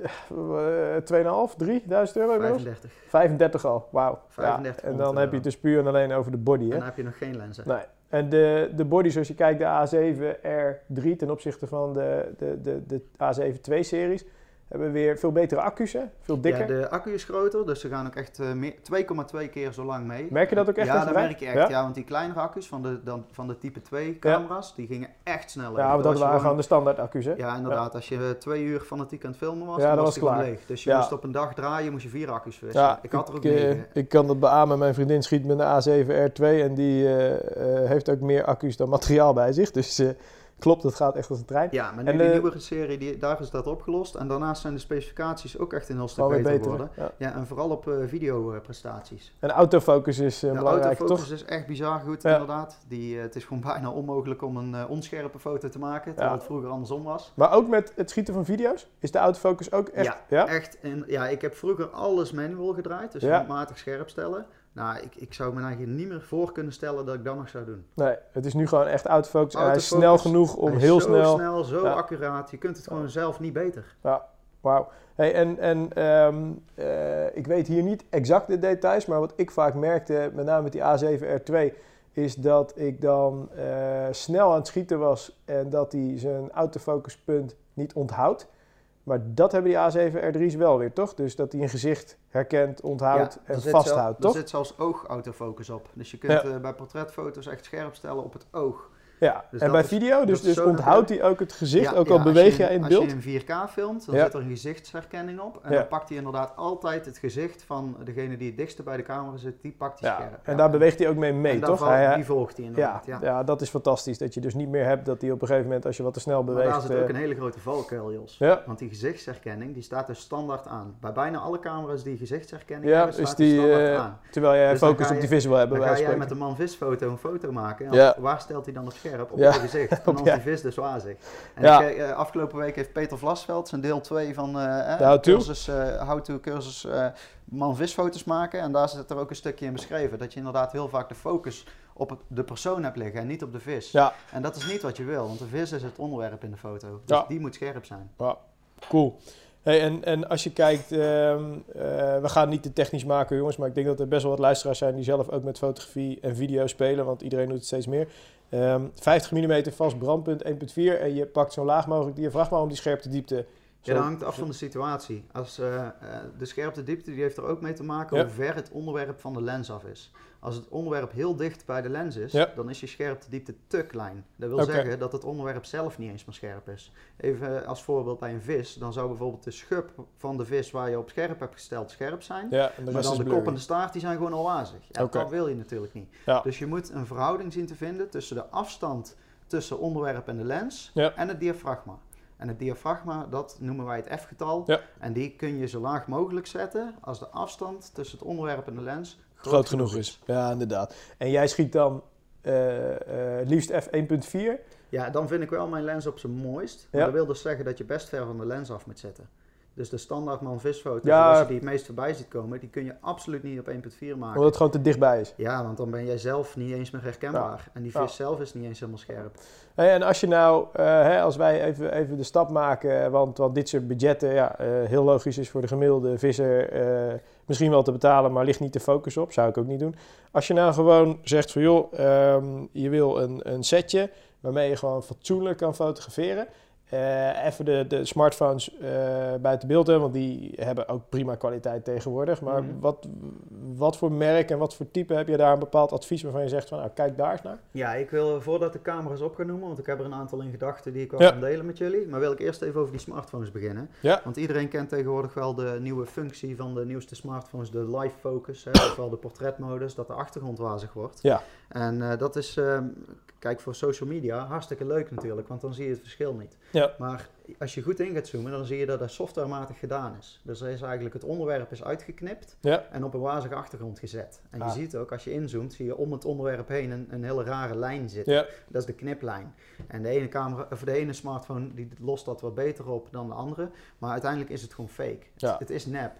2,5, 3 duizend euro inmiddels? 35. 35 al, wauw. 35 ja, en dan heb je eh. het dus puur en alleen over de body, En hè? dan heb je nog geen lenzen. Nee. En de, de body, zoals je kijkt, de A7 R3 ten opzichte van de, de, de, de A7 II-series, hebben weer veel betere accu's, hè? Veel dikker. Ja, de accu is groter, dus ze gaan ook echt eh, meer- 2,2 keer zo lang mee. Merk je dat ook echt? Ja, dat merk je echt. Ja? want die kleinere accu's van de, dan, van de type 2 camera's, die gingen echt sneller. Ja, maar dat waren gewoon- de standaard accu's, hè? Ja, inderdaad. Als je eh, twee uur fanatiek aan het filmen was, Ja, dan dat was gewoon klaar. leeg. Dus je moest op een dag draaien, moest je vier accu's verwisselen. Ja, ik had er ook eh, negen. ik kan dat beamen. Mijn vriendin schiet met een A7 R2 en die eh, eh, heeft ook meer accu's dan materiaal bij zich. Dus eh, klopt, dat gaat echt als een trein. Ja, maar nu En die de- nieuwere serie, die, daar is dat opgelost. En daarnaast zijn de specificaties ook echt een heel stuk beter. Ja. Ja, en vooral op video videoprestaties. En autofocus is eh, de belangrijk, autofocus toch? is echt bizar goed, Ja. inderdaad. Die, eh, het is gewoon [laughs] bijna onmogelijk om een eh, onscherpe foto te maken, terwijl het vroeger andersom was. Maar ook met het schieten van video's? Is de autofocus ook echt... Ja? Echt, en, ja, ik heb vroeger alles manual gedraaid, dus handmatig scherp stellen. Nou, ik, ik zou me eigenlijk niet meer voor kunnen stellen dat ik dat nog zou doen. Nee, het is nu gewoon echt autofocus. En hij is snel genoeg om heel zo snel... snel, zo Ja. accuraat. Je kunt het gewoon zelf niet beter. Wauw. Hey, en en ehm, eh, ik weet hier niet exact de details, maar wat ik vaak merkte, met name met die A7R2, is dat ik dan eh, snel aan het schieten was en dat hij zijn autofocuspunt niet onthoudt. Maar dat hebben die A7R3's wel weer, toch? Dus dat hij een gezicht herkent, onthoudt en vasthoudt, zelf- toch? Er zit zelfs oogautofocus op. Dus je kunt Ja. eh, bij portretfoto's echt scherp stellen op het oog. Ja, Dus en bij is- video, dus, dus onthoudt hij ook het gezicht, Ja, ook al als beweeg je jij in Als beeld. je in 4K filmt, dan zit er een gezichtsherkenning op. En dan pakt hij inderdaad altijd het gezicht van degene die het dichtste bij de camera zit. Die pakt hij Ja, scherp. en daar beweegt hij ook mee mee, En toch? Hij- hij- die volgt hij inderdaad. ja. Ja. dat is fantastisch. Dat je dus niet meer hebt dat hij op een gegeven moment, als je wat te snel Maar beweegt... daar zit eh, ook een hele grote valkuil, Jos. Want die gezichtsherkenning die staat dus standaard aan. Bij bijna alle camera's die gezichtsherkenning hebben, staat die, standaard eh, aan. Terwijl jij Dus focus op die visual hebben, Dan ga jij met van een man-vis-foto een foto maken. Waar stelt hij dan op scherp? Op Ja. je gezicht. [laughs] Is ja. die vis dus wazig. En Ja. ik, eh, afgelopen week heeft Peter Vlasveld zijn deel 2 van eh, De how-to? cursus, eh, how-to cursus eh, man-visfoto's maken. En daar zit er ook een stukje in beschreven. Dat je inderdaad heel vaak de focus op de persoon hebt liggen en niet op de vis. Ja, En dat is niet wat je wil, want de vis is het onderwerp in de foto. Dus Ja. die moet scherp zijn. cool. Hey, en, en als je kijkt, ehm, eh, we gaan niet te technisch maken jongens, maar ik denk dat er best wel wat luisteraars zijn die zelf ook met fotografie en video spelen, want iedereen doet het steeds meer. Ehm 50 mm vast brandpunt 1.4 en je pakt zo laag mogelijk diafragma om die scherpte diepte. Ja, Zo- dat hangt af van de situatie. Als, eh, eh, de scherpte diepte die heeft er ook mee te maken Ja. hoe ver het onderwerp van de lens af is. Als het onderwerp heel dicht bij de lens is, Ja. dan is je scherpte diepte te klein. Dat wil zeggen dat het onderwerp zelf niet eens meer scherp is. Even als voorbeeld bij een vis, dan zou bijvoorbeeld de schub van de vis waar je op scherp hebt gesteld scherp zijn. Ja, Maar dan de blurry. kop en de staart die zijn gewoon al wazig. Ja. Dat wil je natuurlijk niet. Dus je moet een verhouding zien te vinden tussen de afstand tussen onderwerp en de lens en het diafragma. En het diafragma, dat noemen wij het F-getal. Ja. En die kun je zo laag mogelijk zetten als de afstand tussen het onderwerp en de lens groot, groot genoeg is. Ja, inderdaad. En jij schiet dan eh, eh, liefst f1.4. Ja, dan vind ik wel mijn lens op zijn mooist. Maar Ja. dat wil dus zeggen dat je best ver van de lens af moet zitten. Dus de standaard man visfoto, Ja. zoals je die het meest voorbij ziet komen, die kun je absoluut niet op 1.4 maken. Omdat het gewoon te dichtbij is. Ja, want dan ben jij zelf niet eens meer herkenbaar. En die vis Ja. zelf is niet eens helemaal scherp. Hey, en als je nou, eh, hè, als wij even, even de stap maken, want, want dit soort budgetten, ja, eh, heel logisch is voor de gemiddelde visser eh, misschien wel te betalen, maar ligt niet de focus op, zou ik ook niet doen. Als je nou gewoon zegt van joh, ehm, je wil een, een setje waarmee je gewoon fatsoenlijk kan fotograferen. Eh, even de, de smartphones eh, buiten beeld, hè, want die hebben ook prima kwaliteit tegenwoordig. Maar Mhm. wat, wat voor merk en wat voor type heb je daar een bepaald advies waarvan je zegt van nou, kijk daar eens naar? Ja, ik wil voordat de camera's op gaan noemen, want ik heb er een aantal in gedachten die ik wel Ja. kan delen met jullie. Maar wil ik eerst even over die smartphones beginnen. Ja. Want iedereen kent tegenwoordig wel de nieuwe functie van de nieuwste smartphones, de live focus, hè, ofwel de portretmodus, dat de achtergrond wazig wordt. Ja. En eh, dat is, ehm, kijk voor social media, hartstikke leuk natuurlijk, want dan zie je het verschil niet. Ja. Maar als je goed in gaat zoomen, dan zie je dat dat softwarematig gedaan is. Dus er is eigenlijk het onderwerp is uitgeknipt Ja. en op een wazige achtergrond gezet. En Ah. je ziet ook, als je inzoomt, zie je om het onderwerp heen een, een hele rare lijn zitten. Ja. Dat is de kniplijn. En de ene, camera, of de ene smartphone die lost dat wat beter op dan de andere. Maar uiteindelijk is het gewoon fake. Ja. Het, het is nep.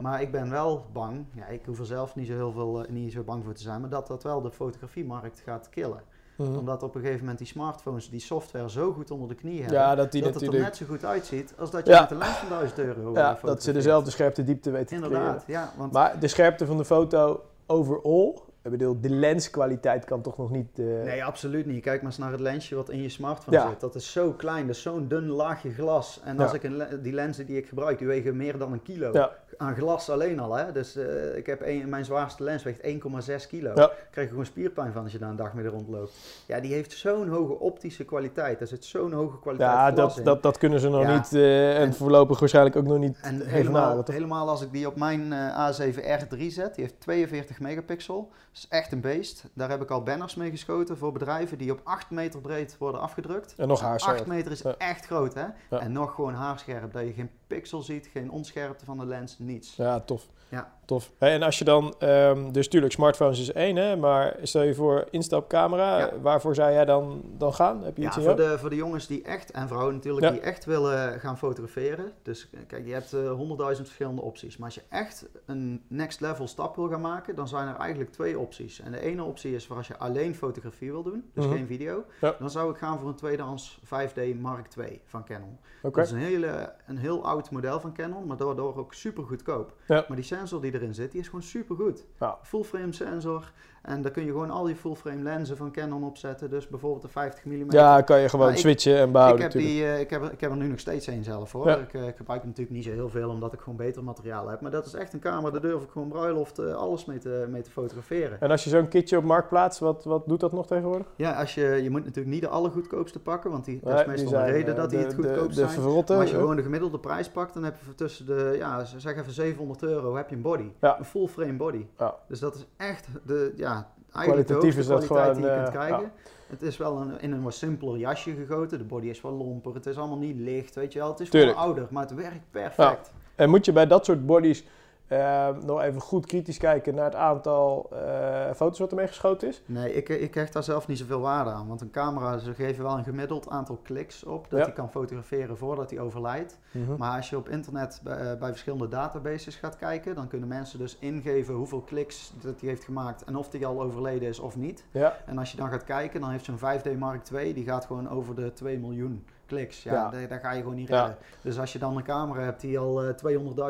Maar ik ben wel bang, ja, ik hoef er zelf niet zo heel veel eh, niet zo bang voor te zijn, maar dat dat wel de fotografiemarkt gaat killen. Omdat op een gegeven moment die smartphones die software zo goed onder de knie hebben, Ja, dat die dat het er natuurlijk. net zo goed uitziet als dat je Ja. met een lens van 1000 euro Ja, dat ze dezelfde scherpte diepte weten te creëren. Inderdaad, ja. Want Maar de scherpte van de foto overall ik bedoel, de lenskwaliteit kan toch nog niet... eh, Nee, absoluut niet. Kijk maar eens naar het lensje wat in je smartphone Ja. zit. Dat is zo klein, dat is zo'n dun laagje glas. En als Ja. ik een die lenzen die ik gebruik, die wegen meer dan een kilo. Ja. Aan glas alleen al, hè. Dus eh, ik heb een, mijn zwaarste lens weegt 1,6 kilo. Daar krijg je gewoon spierpijn van als je daar een dag mee rondloopt. Ja, die heeft zo'n hoge optische kwaliteit. Daar zit zo'n hoge kwaliteit ja, glas dat, in. dat, dat kunnen ze nog niet eh, en, En- voorlopig waarschijnlijk ook nog niet En helemaal, helemaal als ik die op mijn eh, A7R3 zet, die heeft 42 megapixel. Dat is echt een beest. Daar heb ik al banners mee geschoten voor bedrijven die op 8 meter breed worden afgedrukt. En nog haar 8 meter is Ja. echt groot, hè? Ja. En nog gewoon haarscherp. Dat je geen pixel ziet, geen onscherpte van de lens, niets. Ja, tof. Ja. Tof. Hey, en als je dan, ehm, dus tuurlijk, smartphones is één, hè, maar stel je voor instapcamera, Ja. waarvoor zou jij dan, dan gaan? Heb je Ja, iets in voor de, voor de jongens die echt, en vrouwen natuurlijk, Ja. die echt willen gaan fotograferen. Dus eh, kijk, je hebt eh, honderdduizend verschillende opties. Maar als je echt een next level stap wil gaan maken, dan zijn er eigenlijk twee opties. En de ene optie is voor als je alleen fotografie wil doen, dus Mhm. geen video. Ja. Dan zou ik gaan voor een tweedehands 5D Mark II van Canon. Oké. Dat is een, hele, een heel oud model van Canon, maar daardoor ook super goedkoop. Ja. Maar die sensor die erin zit, die is gewoon super goed. Ja. Full frame sensor. En daar kun je gewoon al die full frame lenzen van Canon opzetten. Dus bijvoorbeeld een 50 mm. Ja, kan je gewoon ik- switchen en ik behouden heb, natuurlijk. die, eh, ik, heb, er- ik heb er nu nog steeds één zelf hoor. Ja. Ik, eh, ik gebruik hem natuurlijk niet zo heel veel, omdat ik gewoon beter materiaal heb. Maar dat is echt een camera, daar durf ik gewoon bruiloft eh, alles mee te, mee te fotograferen. En als je zo'n kitje op markt plaatst, wat, wat doet dat nog tegenwoordig? Ja, als je, je moet natuurlijk niet de allergoedkoopste pakken, want die, dat is Nee, meestal zijn, reden dat die de- het de- goedkoopst De zijn. verrotte. Maar als je gewoon de gemiddelde prijs pakt, dan heb je tussen de, ja, zeg even 700 euro, heb je een body. Ja. Een full frame body. Ja. Dus dat is echt de, ja, de Kwalitatief is dat gewoon, die je kunt eh, krijgen. Het is wel een, in een wat simpeler jasje gegoten. De body is wel lomper. Het is allemaal niet licht, weet je wel. Het is wel ouder, maar het werkt perfect. En moet je bij dat soort bodies eh, nog even goed kritisch kijken naar het aantal eh, foto's wat ermee geschoten is? Nee, ik, ik hecht daar zelf niet zoveel waarde aan. Want een camera, ze geven wel een gemiddeld aantal kliks op. Dat Ja. hij kan fotograferen voordat hij overlijdt. Maar als je op internet bij, eh, bij verschillende databases gaat kijken, dan kunnen mensen dus ingeven hoeveel kliks dat hij heeft gemaakt en of hij al overleden is of niet. Ja, En als je dan gaat kijken, dan heeft zo'n 5D Mark II, die gaat gewoon over de 2 miljoen kliks. Ja, Ja. Daar, daar ga je gewoon niet Ja. redden. Dus als je dan een camera hebt die al eh,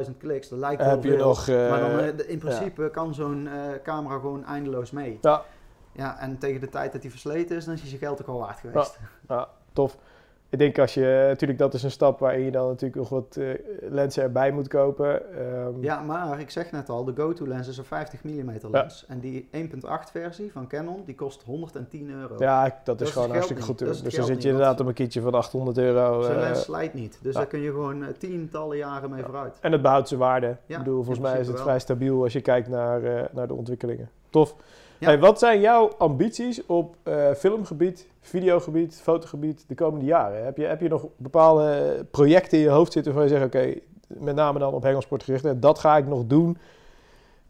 200.000 kliks, dat lijkt heb wel je nog... eh, maar dan, eh, in principe kan zo'n eh, camera gewoon eindeloos mee. Ja. Ja, en tegen de tijd dat hij versleten is, dan is zijn geld ook al waard geweest. Ja, tof. Ik denk als je, natuurlijk dat is een stap waarin je dan natuurlijk nog wat eh, lenzen erbij moet kopen. Ehm, Ja, maar ik zeg net al, de go-to lens is een 50 mm lens. En die 1.8 versie van Canon, die kost 110 euro. ja, dat is Dat is gewoon het hartstikke goed. Dus dan zit je inderdaad op een kietje van 800 euro. Zo'n eh, lens slijt niet. Dus ja. daar kun je gewoon eh, tientallen jaren mee Ja. vooruit. en het behoudt zijn waarde. Ik bedoel, volgens mij is het wel. vrij stabiel als je kijkt naar, eh, naar de ontwikkelingen. Tof. Wat zijn jouw ambities op eh, filmgebied, videogebied, fotogebied de komende jaren? Heb je, heb je nog bepaalde projecten in je hoofd zitten waarvan je zegt, oké, met name dan op hengelsport gericht, dat ga ik nog doen.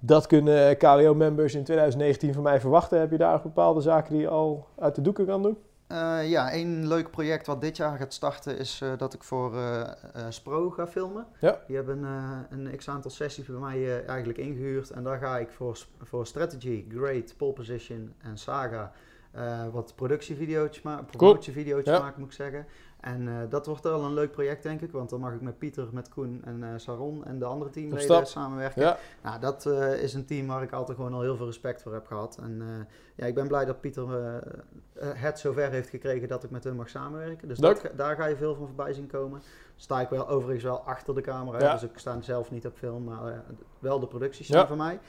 Dat kunnen KWO-members in 2019 van mij verwachten. Heb je daar bepaalde zaken die je al uit de doeken kan doen? Eh, ja, één leuk project wat dit jaar gaat starten is eh, dat ik voor eh, Spro ga filmen. Ja. Die hebben een x-aantal sessies bij mij eigenlijk ingehuurd. En daar ga ik voor, voor Strategy, Great, Pole Position en Saga wat productievideo's ma Ja. maken, moet ik zeggen. En eh, dat wordt wel een leuk project, denk ik. Want dan mag ik met Pieter, met Koen en eh Saron en de andere teamleden samenwerken. Ja, Nou, dat eh, is een team waar ik altijd gewoon al heel veel respect voor heb gehad. En ja, ik ben blij dat Pieter het zover heeft gekregen dat ik met hem mag samenwerken. Dus dat, daar ga je veel van voorbij zien komen. Sta ik wel overigens wel achter de camera, Ja. dus ik sta zelf niet op film, maar wel de producties Ja. zijn van mij.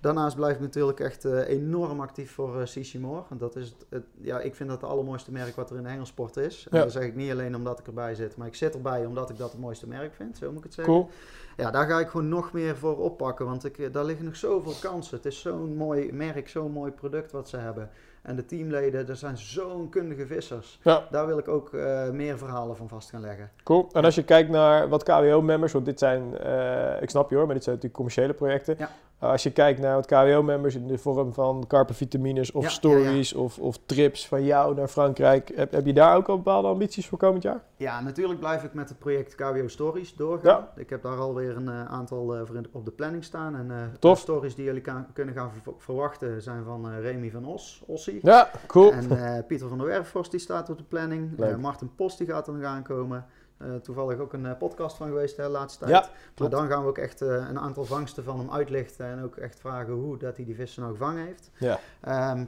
Daarnaast blijf ik natuurlijk echt eh, enorm actief voor eh CC Moore. Want dat is het, het- ja, ik vind dat het allermooiste merk wat er in de hengelsport is. En Ja. dat zeg ik niet alleen omdat ik erbij zit, maar ik zit erbij omdat ik dat het mooiste merk vind, zo moet ik het zeggen. cool. Ja, daar ga ik gewoon nog meer voor oppakken, want ik, eh, daar liggen nog zoveel kansen. Het is zo'n mooi merk, zo'n mooi product wat ze hebben. En de teamleden, er zijn zo'n kundige vissers. Ja. Daar wil ik ook eh, meer verhalen van vast gaan leggen. Cool. En als je kijkt naar wat KWO-members, want dit zijn, eh, ik snap je hoor, maar dit zijn natuurlijk commerciële projecten. Ja. Uh, als je kijkt naar wat KWO-members in de vorm van carpenvitamines of Ja, ja, stories Of, of trips van jou naar Frankrijk, heb, heb je daar ook al bepaalde ambities voor komend jaar? Ja, natuurlijk blijf ik met het project KWO Stories doorgaan. Ik heb daar alweer een eh, aantal eh, voor in- op de planning staan. En eh, de stories die jullie kan- kunnen gaan ver- verwachten zijn van eh, Remy van Os, Ossie. Ja, cool. En eh, Pieter van der Werfhorst die staat op de planning. Eh, Martin Post die gaat er nog aankomen. Eh, toevallig ook een eh, podcast van geweest de laatste tijd. Ja, maar dan gaan we ook echt eh, een aantal vangsten van hem uitlichten en ook echt vragen hoe dat hij die vissen nou gevangen heeft. Ja. Ehm,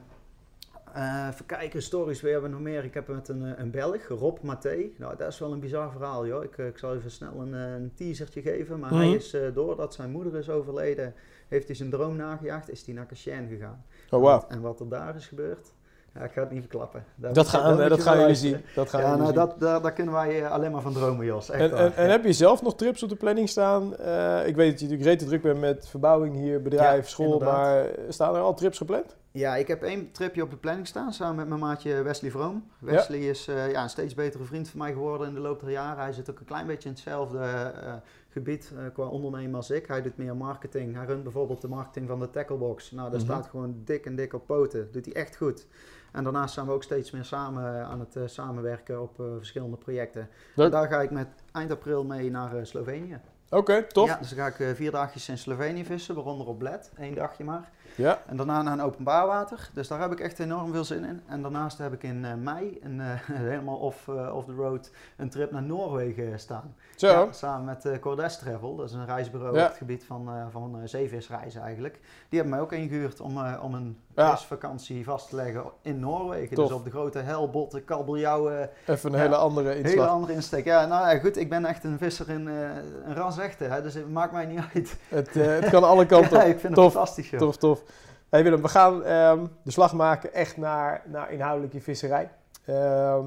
eh, even kijken, stories, wie hebben we nog meer? Ik heb met een, een Belg, Rob Mathé. Nou, dat is wel een bizar verhaal, joh. Ik, ik zal even snel een, een teasertje geven. Maar hij Mhm. is, doordat zijn moeder is overleden, heeft hij zijn droom nagejaagd, is hij naar Cachin gegaan. Oh, wow. En wat er daar is gebeurd, ja, ik ga het niet verklappen. Daar Dat gaan, eh, dat je gaan jullie zien. Dat gaan Ja, jullie nou, zien. dat, daar, daar kunnen wij eh, alleen maar van dromen, Jos. Echt En, en, en heb je zelf nog trips op de planning staan? Eh, ik weet dat je natuurlijk rete druk bent met verbouwing hier, bedrijf, Ja, school, inderdaad. maar staan er al trips gepland? Ja, ik heb één tripje op de planning staan samen met mijn maatje Wesley Vroom. Wesley is eh, ja, een steeds betere vriend van mij geworden in de loop der jaren. Hij zit ook een klein beetje in hetzelfde eh, gebied eh, qua ondernemen als ik. Hij doet meer marketing. Hij runt bijvoorbeeld de marketing van de Tacklebox. Nou, daar Mhm. staat gewoon dik en dik op poten. Doet hij echt goed. En daarnaast zijn we ook steeds meer samen eh, aan het eh, samenwerken op eh, verschillende projecten. En daar ga ik met eind april mee naar Slovenië. Oké, tof. Ja, dus dan ga ik vier dagjes in Slovenië vissen, waaronder op Bled. Eén dagje maar. Ja. En daarna naar een openbaar water. Dus daar heb ik echt enorm veel zin in. En daarnaast heb ik in eh, mei, een, eh, [laughs] helemaal off, eh, off the road, een trip naar Noorwegen staan. Zo. Ja, samen met Cordes Travel. Dat is een reisbureau Ja. op het gebied van, van zeevisreizen eigenlijk. Die hebben mij ook ingehuurd om, om een Ja. visvakantie vast te leggen in Noorwegen. Tof. Dus op de grote helbotte, kabeljauw, eh, Even een hele andere hele inslag. andere insteek. Ja, nou ja, goed, ik ben echt een visser in een ras echte, hè, dus het maakt mij niet [laughs] uit. Het, het kan alle kanten Ja, ik vind Tof, het fantastisch, joh. Tof, tof. Hey Willem, we gaan ehm, de slag maken echt naar, naar inhoudelijke visserij. Ehm,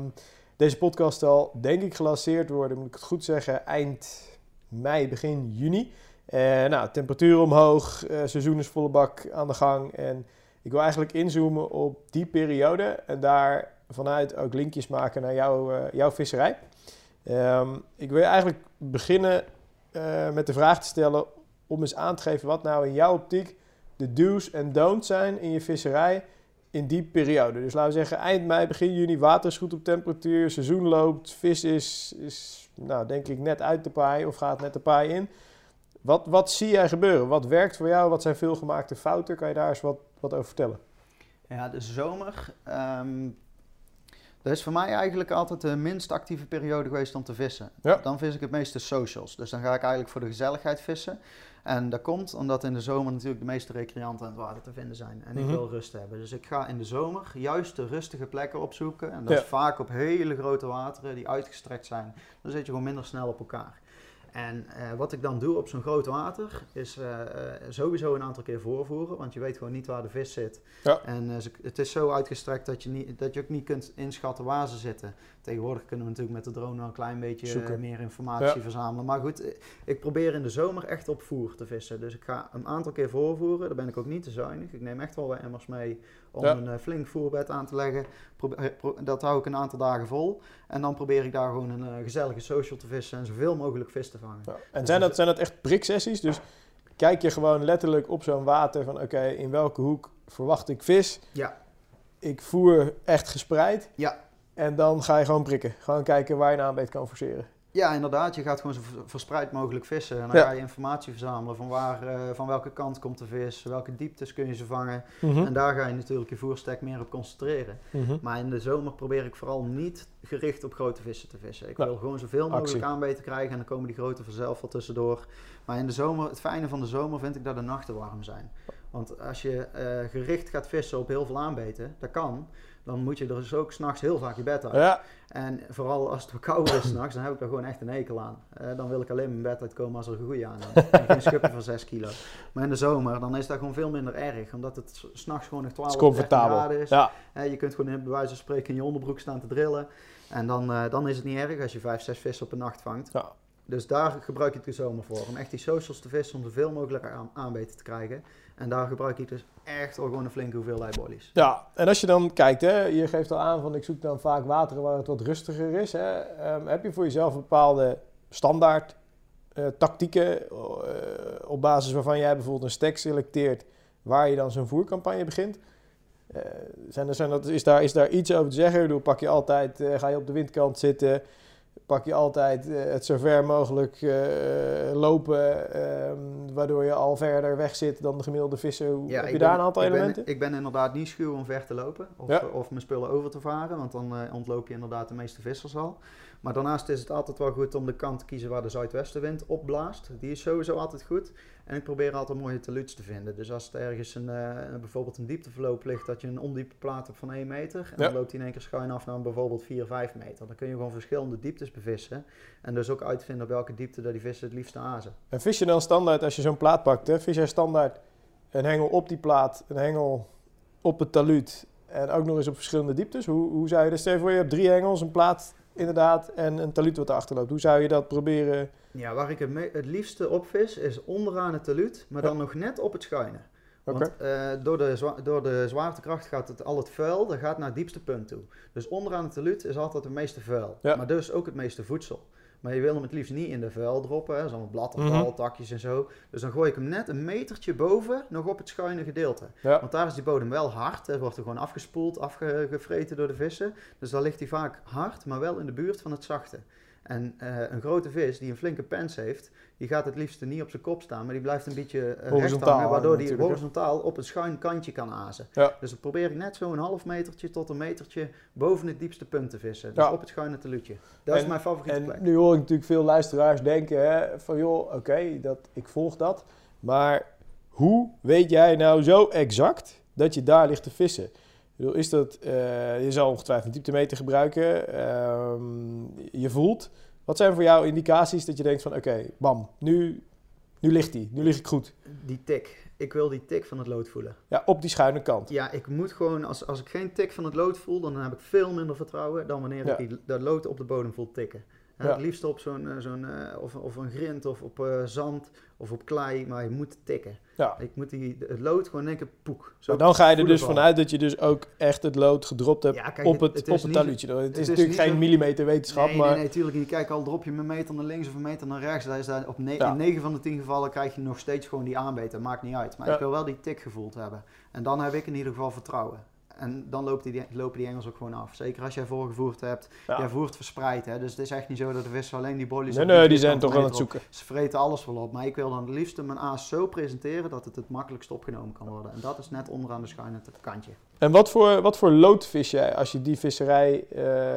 deze podcast zal denk ik gelanceerd worden, moet ik het goed zeggen, eind mei, begin juni. Eh nou, temperatuur omhoog, eh, seizoen is volle bak aan de gang. En ik wil eigenlijk inzoomen op die periode en daar vanuit ook linkjes maken naar jouw, eh, jouw visserij. Ehm, ik wil eigenlijk beginnen met de vraag te stellen om eens aan te geven wat nou in jouw optiek de do's en don'ts zijn in je visserij in die periode. Dus laten we zeggen eind mei, begin juni, water is goed op temperatuur, seizoen loopt, vis is, is nou, denk ik net uit de paai of gaat net de paai in. Wat, wat zie jij gebeuren? Wat werkt voor jou? Wat zijn veelgemaakte fouten? Kan je daar eens wat, wat over vertellen? Ja, de zomer. ehm, dat is voor mij eigenlijk altijd de minst actieve periode geweest om te vissen. Ja. Dan vis ik het meeste socials. Dus dan ga ik eigenlijk voor de gezelligheid vissen. En dat komt omdat in de zomer natuurlijk de meeste recreanten aan het water te vinden zijn. En ik Mhm. wil rust hebben. Dus ik ga in de zomer juist de rustige plekken opzoeken. En dat Ja. is vaak op hele grote wateren die uitgestrekt zijn. Dan zit je gewoon minder snel op elkaar. En eh, wat ik dan doe op zo'n groot water, is eh, eh, sowieso een aantal keer voorvoeren. Want je weet gewoon niet waar de vis zit. Ja. En het is zo uitgestrekt dat je, niet, dat je ook niet kunt inschatten waar ze zitten. Tegenwoordig kunnen we natuurlijk met de drone wel een klein beetje Zoeken. meer informatie Ja. verzamelen. Maar goed, ik probeer in de zomer echt op voer te vissen. Dus ik ga een aantal keer voorvoeren. Daar ben ik ook niet te zuinig. Ik neem echt wel wat emmers mee om Ja. een eh, flink voerbed aan te leggen. Eh, dat hou ik een aantal dagen vol. En dan probeer ik daar gewoon een eh, gezellige social te vissen en zoveel mogelijk vis te vangen. Ja. En zijn dat, zijn dat echt priksessies? Dus kijk je gewoon letterlijk op zo'n water van oké, in welke hoek verwacht ik vis? Ja. Ik voer echt gespreid. Ja. En dan ga je gewoon prikken. Gewoon kijken waar je een aanbeet kan forceren. Ja, inderdaad. Je gaat gewoon zo verspreid mogelijk vissen. En dan Ja. ga je informatie verzamelen van, waar, eh, van welke kant komt de vis, welke dieptes kun je ze vangen. Mhm. En daar ga je natuurlijk je voerstek meer op concentreren. Mhm. Maar in de zomer probeer ik vooral niet gericht op grote vissen te vissen. Ik Ja. wil gewoon zoveel mogelijk Actie. aanbeten krijgen en dan komen die grote vanzelf wel tussendoor. Maar in de zomer, het fijne van de zomer vind ik dat de nachten warm zijn. Want als je eh, gericht gaat vissen op heel veel aanbeten, dat kan, dan moet je er dus ook s'nachts heel vaak je bed uit. Ja, En vooral als het wat kouder is s'nachts, dan heb ik er gewoon echt een hekel aan. Eh, dan wil ik alleen mijn bed uitkomen als er een goede aan is. En geen [laughs] schupje van 6 kilo. Maar in de zomer, dan is dat gewoon veel minder erg. Omdat het s- s'nachts gewoon nog 12 het is comfortabel. graden is. Ja. Eh, je kunt gewoon in, bij wijze van spreken in je onderbroek staan te drillen. En dan, eh, dan is het niet erg als je 5, 6 vissen op een nacht vangt. Ja. Dus daar gebruik ik de zomer voor. Om echt die socials te vissen, om zoveel mogelijk aan, aanbeten te krijgen. En daar gebruik ik dus echt wel gewoon een flinke hoeveelheid bollies. Ja, en als je dan kijkt, hè, je geeft al aan van ik zoek dan vaak wateren waar het wat rustiger is. Hè. Ehm, heb je voor jezelf bepaalde standaard eh, tactieken eh, op basis waarvan jij bijvoorbeeld een stek selecteert waar je dan zo'n voercampagne begint? Eh, zijn er, zijn dat, is, daar, is daar iets over te zeggen? Ik pak je altijd, ga je op de windkant zitten? Pak je altijd eh, het zo ver mogelijk eh, lopen? Ehm, waardoor je al verder weg zit dan de gemiddelde visser. Hoe- Ja, heb je daar ben- een aantal ik ben- elementen? ik ben inderdaad niet schuw om ver te lopen of, Ja. of mijn spullen over te varen, want dan eh, ontloop je inderdaad de meeste vissers al. Maar daarnaast is het altijd wel goed om de kant te kiezen waar de zuidwestenwind opblaast. Die is sowieso altijd goed. En ik probeer altijd mooie teluts te vinden. Dus als het ergens een, eh, bijvoorbeeld een diepteverloop ligt, dat je een ondiepe plaat hebt van 1 meter. En Ja. dan loopt hij in één keer schuin af naar bijvoorbeeld 4, 5 meter. Dan kun je gewoon verschillende dieptes bevissen. En dus ook uitvinden op welke diepte dat die vissen het liefste azen. En vis je dan standaard, als je zo'n plaat pakt, hè, vis jij standaard een hengel op die plaat, een hengel op het taluut en ook nog eens op verschillende dieptes? Hoe, hoe zou je dat, stel je voor je hebt drie hengels, een plaat inderdaad en een taluut wat erachter loopt. Hoe zou je dat proberen? Ja, waar ik het, me- het liefste op vis is onderaan het teluut, maar dan nog net op het schuine. Want eh, door, de zwa- door de zwaartekracht gaat het, al het vuil dat gaat naar het diepste punt toe. Dus onderaan het teluut is altijd het meeste vuil, Ja. maar dus ook het meeste voedsel. Maar je wil hem het liefst niet in de vuil droppen, hè, zo'n bladafval, Mhm. takjes en zo. Dus dan gooi ik hem net een metertje boven, nog op het schuine gedeelte. Ja. Want daar is die bodem wel hard. Er wordt er gewoon afgespoeld, afgevreten door de vissen. Dus daar ligt hij vaak hard, maar wel in de buurt van het zachte. En eh, een grote vis die een flinke pens heeft, die gaat het liefst niet op zijn kop staan, maar die blijft een beetje eh, recht hangen, waardoor die horizontaal op het schuin kantje kan azen. Ja. Dus dan probeer ik net zo'n half metertje tot een metertje boven het diepste punt te vissen. Dus Ja. op het schuine teluutje. Dat is mijn favoriete En plek. nu hoor ik natuurlijk veel luisteraars denken hè, van joh, oké, dat ik volg dat. Maar hoe weet jij nou zo exact dat je daar ligt te vissen? Bedoel, is dat, eh, je zal ongetwijfeld een dieptemeter gebruiken. ehm, je voelt. Wat zijn voor jou indicaties dat je denkt van oké, bam, nu, nu ligt die, nu lig ik goed. Die tik. Ik wil die tik van het lood voelen. Ja, op die schuine kant. Ja, ik moet gewoon, als, als ik geen tik van het lood voel, dan heb ik veel minder vertrouwen dan wanneer Ja. ik die, dat lood op de bodem voel tikken. Ja. Het liefst op zo'n, eh, zo'n eh, of, of een grind of op eh, zand of op klei, maar je moet tikken. Ja. Ik moet die, het lood gewoon keer poek. Zo Maar dan ga je er dus van. vanuit dat je dus ook echt het lood gedropt hebt Ja, kijk, op het- het, het op is het taluutje. Het, het is natuurlijk geen millimeter wetenschap, Nee, maar... nee, nee, tuurlijk niet. Kijk, al drop je een meter naar links of een meter naar rechts, dat is dat op ne- Ja. in 9 van de 10 gevallen krijg je nog steeds gewoon die aanbeter. Maakt niet uit. Maar ik wil wel die tik gevoeld hebben. En dan heb ik in ieder geval vertrouwen. En dan loopt die, lopen die engels ook gewoon af. Zeker als jij voorgevoerd hebt. Ja. Jij voert verspreid. Hè? Dus het is echt niet zo dat de vissen alleen die bollies... Nee, nee, die zijn toch aan het op- zoeken. Ze vreten alles wel op. Maar ik wil dan het liefst mijn aas zo presenteren dat het het makkelijkst opgenomen kan worden. En dat is net onderaan de schuine kantje. En wat voor, wat voor lood vis jij als je die visserij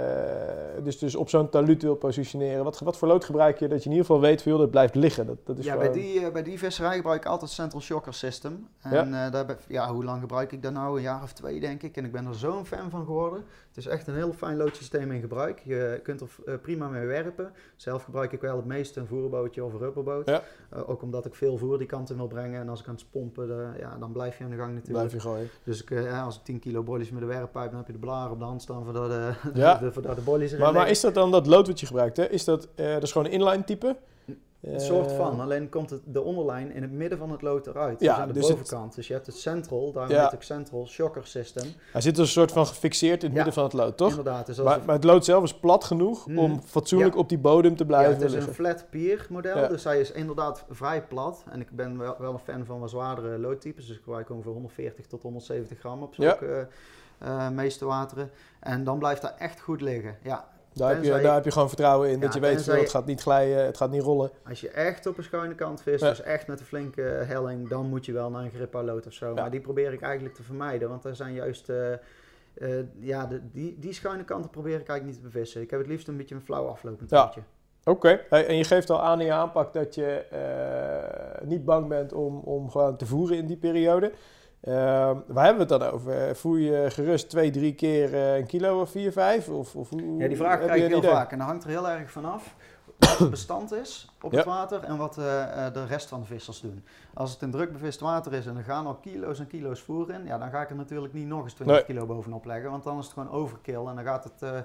eh, dus, dus op zo'n taluut wil positioneren? Wat, wat voor lood gebruik je dat je in ieder geval weet van joh, dat blijft liggen? Dat, dat is Ja, gewoon- bij die, eh, bij die visserij gebruik ik altijd Central Shocker System. En eh, daar heb ik- ja, hoe lang gebruik ik dat nou? Een jaar of twee denk ik. En ik ben er zo'n fan van geworden. Het is echt een heel fijn loodsysteem in gebruik. Je kunt er eh, prima mee werpen. Zelf gebruik ik wel het meeste een voerbootje of een rubberboot. Ja. Eh, ook omdat ik veel voer die kant in wil brengen. En als ik aan het pompen, de- ja, dan blijf je aan de gang natuurlijk. Blijf je gooien. Dus ik, eh, als ik 10 kilo bollies met de werppijp, dan heb je de blaren op de hand staan voordat de, [laughs] Ja. de, voordat de bollies erin Maar, is dat dan dat lood wat je gebruikt? Hè? Is dat, dat is gewoon een inline type? Een soort Eh, van, alleen komt het, de onderlijn in het midden van het lood eruit. Ja, dus aan de dus het- bovenkant. Dus je hebt het central, daarom Ja. heet het central shocker system. Hij zit dus een soort van gefixeerd in het Ja. midden van het lood, toch? Inderdaad. Dus Maar, het- maar het lood zelf is plat genoeg Hmm. om fatsoenlijk Ja. op die bodem te ja, blijven het is een liggen. flat pier model, Ja. dus hij is inderdaad vrij plat. En ik ben wel, wel een fan van wat zwaardere loodtypes, dus ik gebruik ongeveer 140 tot 170 gram op Ja. zulke eh, meeste wateren. En dan blijft hij echt goed liggen. Ja, Daar heb, je, daar heb je gewoon vertrouwen in. dat je weet je- het gaat niet glijden, het gaat niet rollen. Als je echt op een schuine kant vist, Ja. dus echt met een flinke helling, dan moet je wel naar een grippa-lood of zo. Ja. Maar die probeer ik eigenlijk te vermijden, want er zijn juist... eh, eh, ja, de, die, die schuine kanten probeer ik eigenlijk niet te bevissen. Ik heb het liefst een beetje een flauw aflopend Ja. Oké, Hey, en je geeft al aan in je aanpak dat je eh, niet bang bent om, om gewoon te voeren in die periode. Ehm, waar hebben we het dan over? Voer je gerust twee, drie keer eh, een kilo of vier, vijf? Of, of hoe, Ja, die vraag krijg je ik heel idee? vaak. En dat hangt er heel erg vanaf wat het [coughs] bestand is op het Ja. water en wat eh, eh, de rest van de vissers doen. Als het een druk bevist water is en er gaan al kilo's en kilo's voer in, ja, dan ga ik er natuurlijk niet nog eens 20 Nee. kilo bovenop leggen, want dan is het gewoon overkill en dan, gaat het, eh,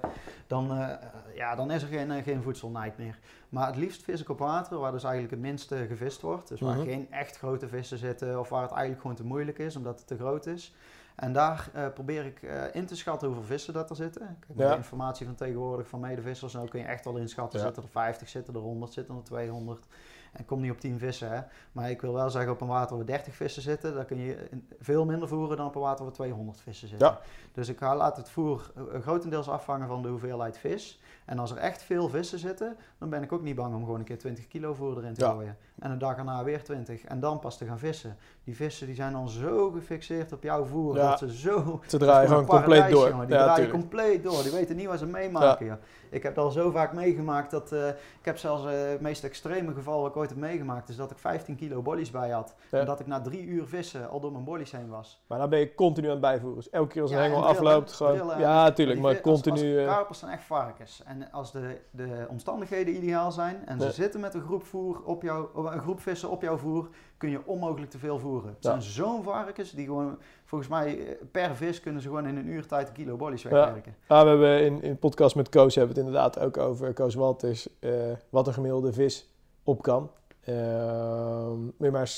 dan, ja, dan is er geen, geen voedselnijd meer. Maar het liefst vis ik op water waar dus eigenlijk het minste gevist wordt, dus waar Mhm. geen echt grote vissen zitten of waar het eigenlijk gewoon te moeilijk is omdat het te groot is. En daar eh, probeer ik eh, in te schatten hoeveel vissen dat er zitten. Ik heb Ja. de informatie van tegenwoordig van medevissers. Nou kun je echt al inschatten. Ja. Zitten er 50, zitten er 100, zitten er 200. En kom niet op 10 vissen. Hè. Maar ik wil wel zeggen, op een water waar 30 vissen zitten, dan kun je veel minder voeren dan op een water waar 200 vissen zitten. Ja. Dus ik ga, laat het voer eh, grotendeels afhangen van de hoeveelheid vis. En als er echt veel vissen zitten, dan ben ik ook niet bang om gewoon een keer 20 kilo voer erin te Ja. gooien. En een dag erna weer 20. En dan pas te gaan vissen. Die vissen die zijn dan zo gefixeerd op jouw voer. Ja. Dat ze zo... Ze draaien gewoon compleet door. jongen. Die ja, draaien tuurlijk. compleet door. Die weten niet wat ze meemaken. Ik heb het al zo vaak meegemaakt dat... eh, ik heb zelfs eh, het meest extreme geval wat ik ooit heb meegemaakt... is dat ik 15 kilo bollies bij had. En dat ik na drie uur vissen al door mijn bollies heen was. Maar dan ben je continu aan het bijvoeren. Dus elke keer als een hengel afloopt, gewoon... ja, tuurlijk, maar als- continu... Als, eh, karpers zijn echt varkens. En als de, de omstandigheden ideaal zijn en ze Ja. zitten met een groep, voer op jou, een groep vissen op jouw voer, kun je onmogelijk te veel voeren. Het Ja. zijn zo'n varkens die gewoon, volgens mij eh, per vis kunnen ze gewoon in een uur tijd een kilo bollies wegwerken. Ja, we hebben in, in podcast met Koos hebben we het inderdaad ook over Koos Walters, eh, wat een gemiddelde vis op kan. Je maar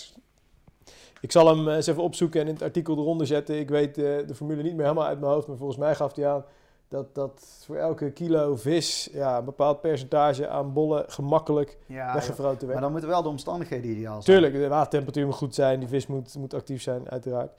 ik zal hem eens even opzoeken en in het artikel eronder zetten. Ik weet eh, de formule niet meer helemaal uit mijn hoofd, maar volgens mij gaf hij aan dat, dat voor elke kilo vis ja, een bepaald percentage aan bollen gemakkelijk Ja, weggevroten maar werd. dan moeten wel de omstandigheden ideaal zijn. Tuurlijk, de watertemperatuur moet goed zijn, die vis moet, moet actief zijn, uiteraard.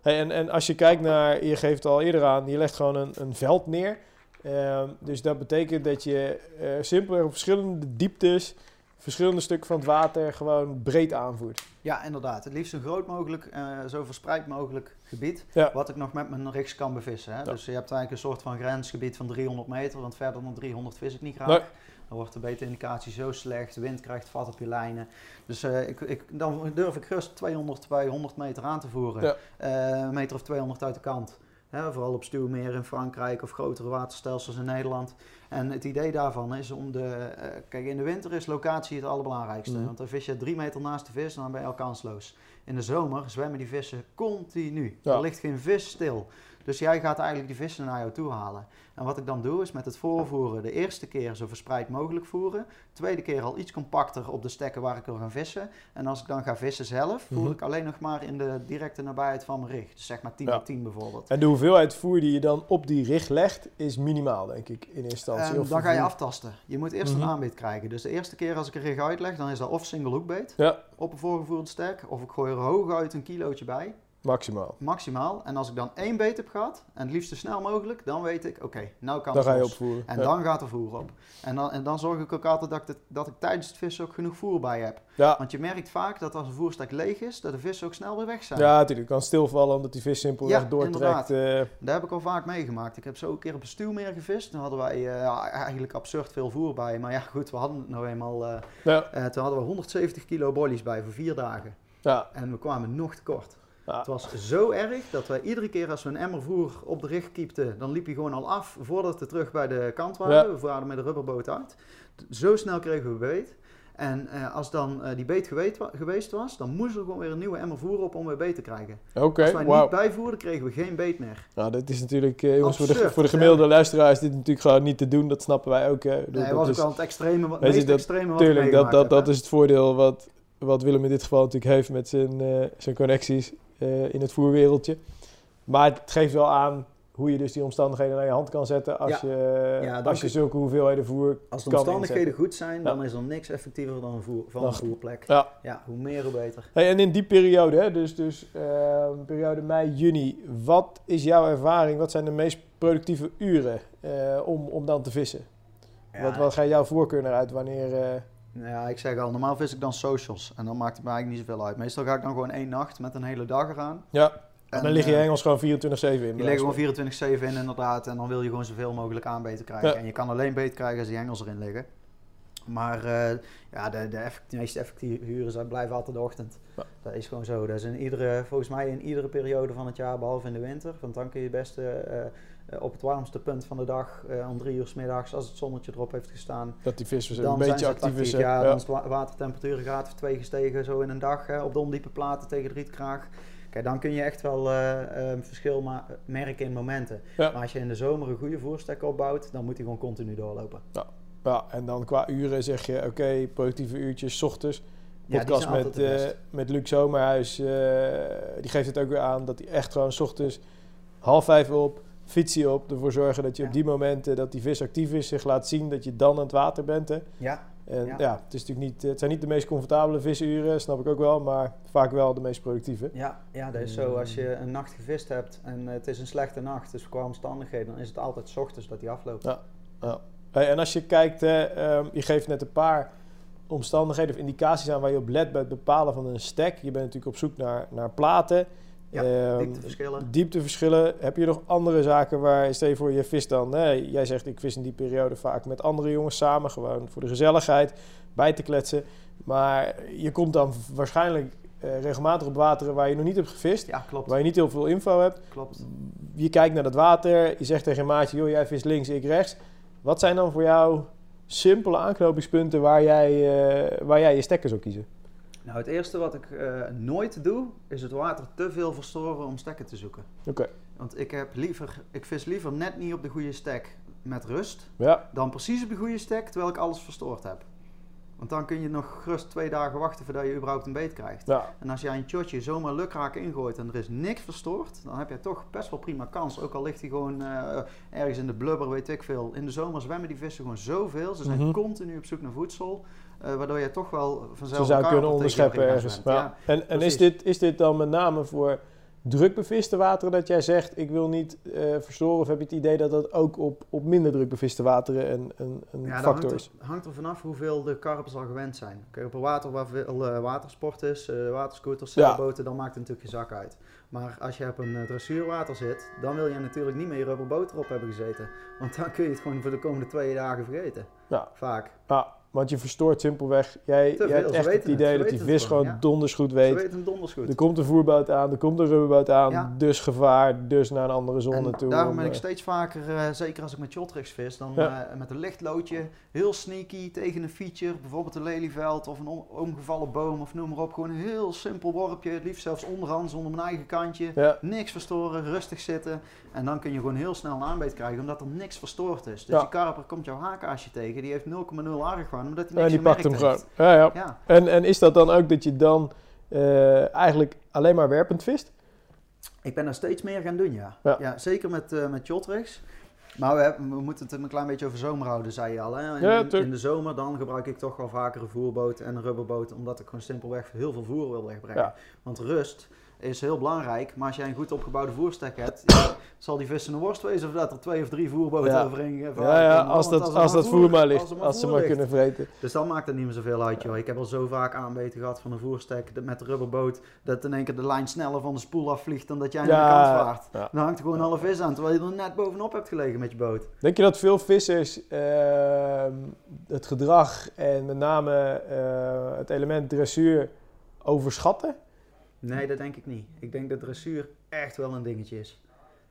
Hey, en, en als je kijkt naar, je geeft het al eerder aan, je legt gewoon een, een veld neer. Ehm, dus dat betekent dat je eh simpelweg op verschillende dieptes, verschillende stukken van het water gewoon breed aanvoert. Ja, inderdaad. Het liefst zo groot mogelijk, eh, zo verspreid mogelijk gebied. Ja. Wat ik nog met mijn rigs kan bevissen. Hè? Ja. Dus je hebt eigenlijk een soort van grensgebied van 300 meter, want verder dan 300 vis ik niet graag. Nee. Dan wordt de betenindicatie zo slecht, de wind krijgt vat op je lijnen. Dus eh, ik, ik, dan durf ik gerust 200 bij 100 meter aan te voeren. Ja. Eh, een meter of 200 uit de kant. Hè, vooral op stuwmeer in Frankrijk of grotere waterstelsels in Nederland. En het idee daarvan is om de... eh, kijk, in de winter is locatie het allerbelangrijkste. Mhm. Want dan vis je drie meter naast de vis en dan ben je al kansloos. In de zomer zwemmen die vissen continu. Ja. Er ligt geen vis stil. Dus jij gaat eigenlijk die vissen naar jou toe halen. En wat ik dan doe is met het voorvoeren de eerste keer zo verspreid mogelijk voeren. Tweede keer al iets compacter op de stekken waar ik wil gaan vissen. En als ik dan ga vissen zelf, voer Mhm. ik alleen nog maar in de directe nabijheid van mijn rig. Dus zeg maar 10 Ja. bij 10 bijvoorbeeld. En de hoeveelheid voer die je dan op die rig legt, is minimaal, denk ik, in eerste instantie. Of dan ga je aftasten. Je moet eerst Mhm. een aanbeet krijgen. Dus de eerste keer als ik een rig uitleg, dan is dat of single hoekbeet Ja, op een voorgevoerde stek. Of ik gooi er hooguit een kilootje bij. Maximaal. Maximaal. En als ik dan één beet heb gehad, en het liefst zo snel mogelijk, dan weet ik, oké, nou kan Dan het ga je los. En ja. dan gaat er voer op. En dan, en dan zorg ik ook altijd dat ik, het- dat ik tijdens het vissen ook genoeg voer bij heb. ja. Want je merkt vaak dat als een voerstek leeg is, dat de vissen ook snel weer weg zijn. Ja, natuurlijk. Kan stilvallen omdat die vis simpelweg Ja, doortrekt. eh, Dat heb ik al vaak meegemaakt. Ik heb zo een keer op een stuwmeer gevist. Toen hadden wij eh, eigenlijk absurd veel voer bij. Maar ja, goed, we hadden het nou eenmaal... eh, ja, toen hadden we 170 kilo bollies bij voor vier dagen. ja, En we kwamen nog tekort. Ja. Het was zo erg dat wij iedere keer als we een emmer voer op de rig kiepten, dan liep hij gewoon al af voordat we terug bij de kant waren. Ja. We waren met de rubberboot uit. Zo snel kregen we beet. En eh, als dan eh, die beet geweest, wa- geweest was, dan moest er gewoon weer een nieuwe emmer voer op om weer beet te krijgen. Oké, als wij wauw. niet bijvoerden, kregen we geen beet meer. Nou, dat is natuurlijk, eh, jongens, voor de, voor de ja. gemiddelde luisteraar is dit natuurlijk gewoon niet te doen. Dat snappen wij ook. Nee, dat was ook wel het extreme, wat, meest dat- extreme wat tuurlijk, dat, dat, heb, dat is het voordeel wat, wat Willem in dit geval natuurlijk heeft met zijn, zijn connecties eh, in het voerwereldje. Maar het geeft wel aan hoe je dus die omstandigheden naar je hand kan zetten als, Ja. je, Ja, als je zulke hoeveelheden voer. Als de omstandigheden goed zijn, dan Ja. is er niks effectiever dan een, voer, van een voerplek. Ja. ja, hoe meer hoe beter. Hey, en in die periode, hè, dus, dus eh, periode mei, juni, wat is jouw ervaring? Wat zijn de meest productieve uren eh, om, om dan te vissen? Wat, wat gaat jouw voorkeur naar uit wanneer... eh, Ja, ik zeg al, normaal vis ik dan socials. En dan maakt het me eigenlijk niet zoveel uit. Meestal ga ik dan gewoon één nacht met een hele dag eraan. ja, En, dan lig je eh, Engels gewoon 24-7 in. Liggen wijze gewoon van. 24-7 in inderdaad. En dan wil je gewoon zoveel mogelijk aanbeten krijgen. Ja. En je kan alleen beet krijgen als die hengels erin liggen. Maar eh, ja, de, de, effect- de meest effectieve uren zijn, blijven altijd de ochtend. Ja. Dat is gewoon zo. Dat is in iedere, volgens mij in iedere periode van het jaar, behalve in de winter. Want dan kun je best eh, op het warmste punt van de dag, eh, om drie uur s middags, als het zonnetje erop heeft gestaan, Dat die vis een beetje actief is. Ja, Ja. dan is de wa- watertemperatuur een graad of twee gestegen zo in een dag op de ondiepe platen tegen de rietkraag. Kijk, dan kun je echt wel eh, eh, verschil ma- merken in momenten. Ja. Maar als je in de zomer een goede voerstek opbouwt, dan moet hij gewoon continu doorlopen. Ja, en dan qua uren zeg je, oké, productieve uurtjes, 's ochtends. Ja, die Podcast altijd met, eh, best. met Luc Zomerhuis, eh, die geeft het ook weer aan dat hij echt gewoon 's ochtends half vijf op, fietsie op, ervoor zorgen dat je Ja. op die momenten dat die vis actief is, zich laat zien dat je dan aan het water bent. Hè. Ja, En ja. Ja. het, is natuurlijk niet, het zijn niet de meest comfortabele visuren, snap ik ook wel, maar vaak wel de meest productieve. ja, ja, dat is zo. Als je een nacht gevist hebt en het is een slechte nacht, dus qua omstandigheden, dan is het altijd 's ochtends dat hij afloopt. Ja. Hey, en als je kijkt, hè, ehm, je geeft net een paar omstandigheden of indicaties aan waar je op let bij het bepalen van een stack? Je bent natuurlijk op zoek naar, naar platen. Ja, Ehm, diepteverschillen. diepteverschillen. Heb je nog andere zaken waar, stel je voor, je vis dan... Nee, jij zegt, ik vis in die periode vaak met andere jongens samen. Gewoon voor de gezelligheid, bij te kletsen. Maar je komt dan waarschijnlijk eh, regelmatig op wateren waar je nog niet hebt gevist. Ja, klopt. Waar je niet heel veel info hebt. klopt. Je kijkt naar dat water. Je zegt tegen een maatje, joh, jij vist links, ik rechts. Wat zijn dan voor jou simpele aanknopingspunten waar jij, eh, waar jij je stekker zou kiezen? Nou, het eerste wat ik eh, nooit doe, is het water te veel verstoren om stekken te zoeken. Oké, Want ik, heb liever, ik vis liever net niet op de goede stek met rust, ja. dan precies op de goede stek, terwijl ik alles verstoord heb. Want dan kun je nog gerust twee dagen wachten voordat je überhaupt een beet krijgt. ja. En als jij een shotje zomaar lukraak ingooit en er is niks verstoord, dan heb je toch best wel prima kans. Ook al ligt hij gewoon eh, ergens in de blubber, weet ik veel. In de zomer zwemmen die vissen gewoon zoveel. Ze zijn Mhm. continu op zoek naar voedsel. Eh, waardoor je toch wel vanzelf Ze zou kunnen onderscheppen je ergens. Ja. En, en is, dit, is dit dan met name voor druk beviste wateren dat jij zegt... ik wil niet eh, verstoren? Of heb je het idee dat dat ook op, op minder druk beviste wateren een, een, een Ja, factor hangt is? er, hangt er vanaf hoeveel de karpers al gewend zijn. Kijk, op een water waar veel eh, watersport is, waterscooters, Ja. zeilboten, dan maakt het natuurlijk geen zak uit. Maar als je op een dressuurwater zit, dan wil je natuurlijk niet meer je rubberboot erop hebben gezeten. Want dan kun je het gewoon voor de komende twee dagen vergeten. Ja. Vaak. Ja, want je verstoort simpelweg. Jij, hebt echt het idee dat die vis gewoon, ja. donders goed Ze weet. weten hem donders goed. Er komt een voerboot aan, er komt een rubberboot aan, Ja. dus gevaar, dus naar een andere zone En toe. daarom om, ben ik eh, steeds vaker, eh, zeker als ik met shottricks vis, dan Ja. eh, met een lichtloodje, heel sneaky tegen een feature, bijvoorbeeld een lelieveld of een om- omgevallen boom of noem maar op. Gewoon een heel simpel worpje, het liefst zelfs onderhand zonder mijn eigen kantje. Niks verstoren, rustig zitten. En dan kun je gewoon heel snel een aanbeet krijgen, omdat er niks verstoord is. Dus Ja. die karper komt jouw haakaasje tegen, die heeft 0,0 argwaan, omdat hij Ja, niks die pakt hem gewoon. Ja, ja. Ja, En, en is dat dan ook dat je dan eh, eigenlijk alleen maar werpend vist? ik ben er steeds meer gaan doen, ja. Ja. Ja. zeker met, eh met. Maar we, hebben, we moeten het een klein beetje over zomer houden, zei je al. Hè? In, Ja, in de zomer dan gebruik ik toch wel vaker een voerboot en een rubberboot, omdat ik gewoon simpelweg heel veel voer wil wegbrengen. Ja. Want rust is heel belangrijk, maar als jij een goed opgebouwde voerstek hebt, ja, [clears throat] zal die vis een worst wezen of dat er twee of drie voerboten Ja. overheen eh, Ja, ja, als dat, als dat voer maar ligt, als als ze maar ligt. kunnen vreten. Dus dan maakt het niet meer zoveel uit, joh. Ik heb al zo vaak aanbeten gehad van een voerstek met de rubberboot, dat in één keer de lijn sneller van de spoel afvliegt dan dat jij naar de kant vaart. ja. Dan hangt er gewoon alle vis aan, terwijl je er net bovenop hebt gelegen met je boot. Denk je dat veel vissers ehm, het gedrag en met name eh, het element dressuur overschatten? Nee, dat denk ik niet. Ik denk dat dressuur echt wel een dingetje is.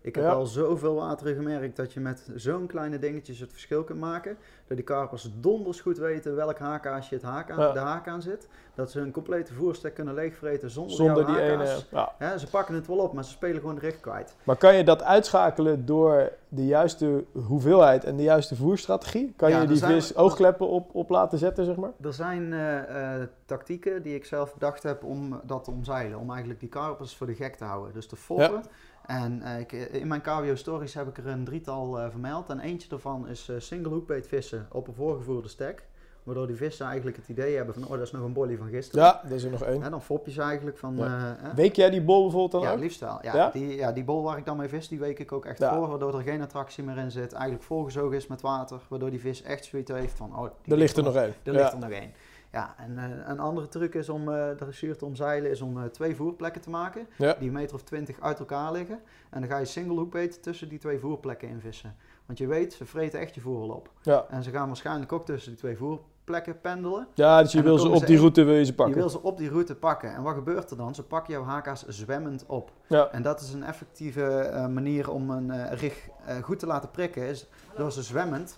Ik heb Ja. al zoveel wateren gemerkt dat je met zo'n kleine dingetjes het verschil kunt maken. Dat die karpers donders goed weten welk haakaasje het haak aan, Ja. de haak aan zit. Dat ze hun complete voerstek kunnen leegvreten zonder, Zonder die ene. Ja. Ze pakken het wel op, maar ze spelen gewoon de richt kwijt. Maar kan je dat uitschakelen door de juiste hoeveelheid en de juiste voerstrategie? Kan je die vis oogkleppen op, op laten zetten, zeg maar? Er zijn eh, eh, tactieken die ik zelf bedacht heb om dat te omzeilen. Om eigenlijk die karpers voor de gek te houden. Dus te foppen. En eh, ik, in mijn KWO stories heb ik er een drietal eh, vermeld. En eentje daarvan is eh single vissen op een voorgevoerde stek. Waardoor die vissen eigenlijk het idee hebben van, oh dat is nog een bolly van gisteren. Ja, er is er nog één. En dan fop je ze eigenlijk van... Ja. eh, eh, Week jij die bol bijvoorbeeld dan ja, ook? liefst wel. Ja, Ja? Die, ja, die bol waar ik dan mee vis, die week ik ook echt Ja. voor. Waardoor er geen attractie meer in zit. Eigenlijk volgezogen is met water. Waardoor die vis echt zoiets heeft van, oh... Er ligt er nog één. er ligt er nog één. Ja, en eh, een andere truc is om eh de dressuur te omzeilen, is om eh, twee voerplekken te maken. Ja. Die een meter of twintig uit elkaar liggen. En dan ga je single hookbait tussen die twee voerplekken invissen. Want je weet, ze vreten echt je voer al op. Ja. En ze gaan waarschijnlijk ook tussen die twee voerplekken pendelen. ja, dus je wil ze op ze die route wil je ze Je pakken. wil ze op die route pakken. En wat gebeurt er dan? Ze pakken jouw haka's zwemmend op. Ja. En dat is een effectieve manier om een eh, rig goed te laten prikken. Is door ze zwemmend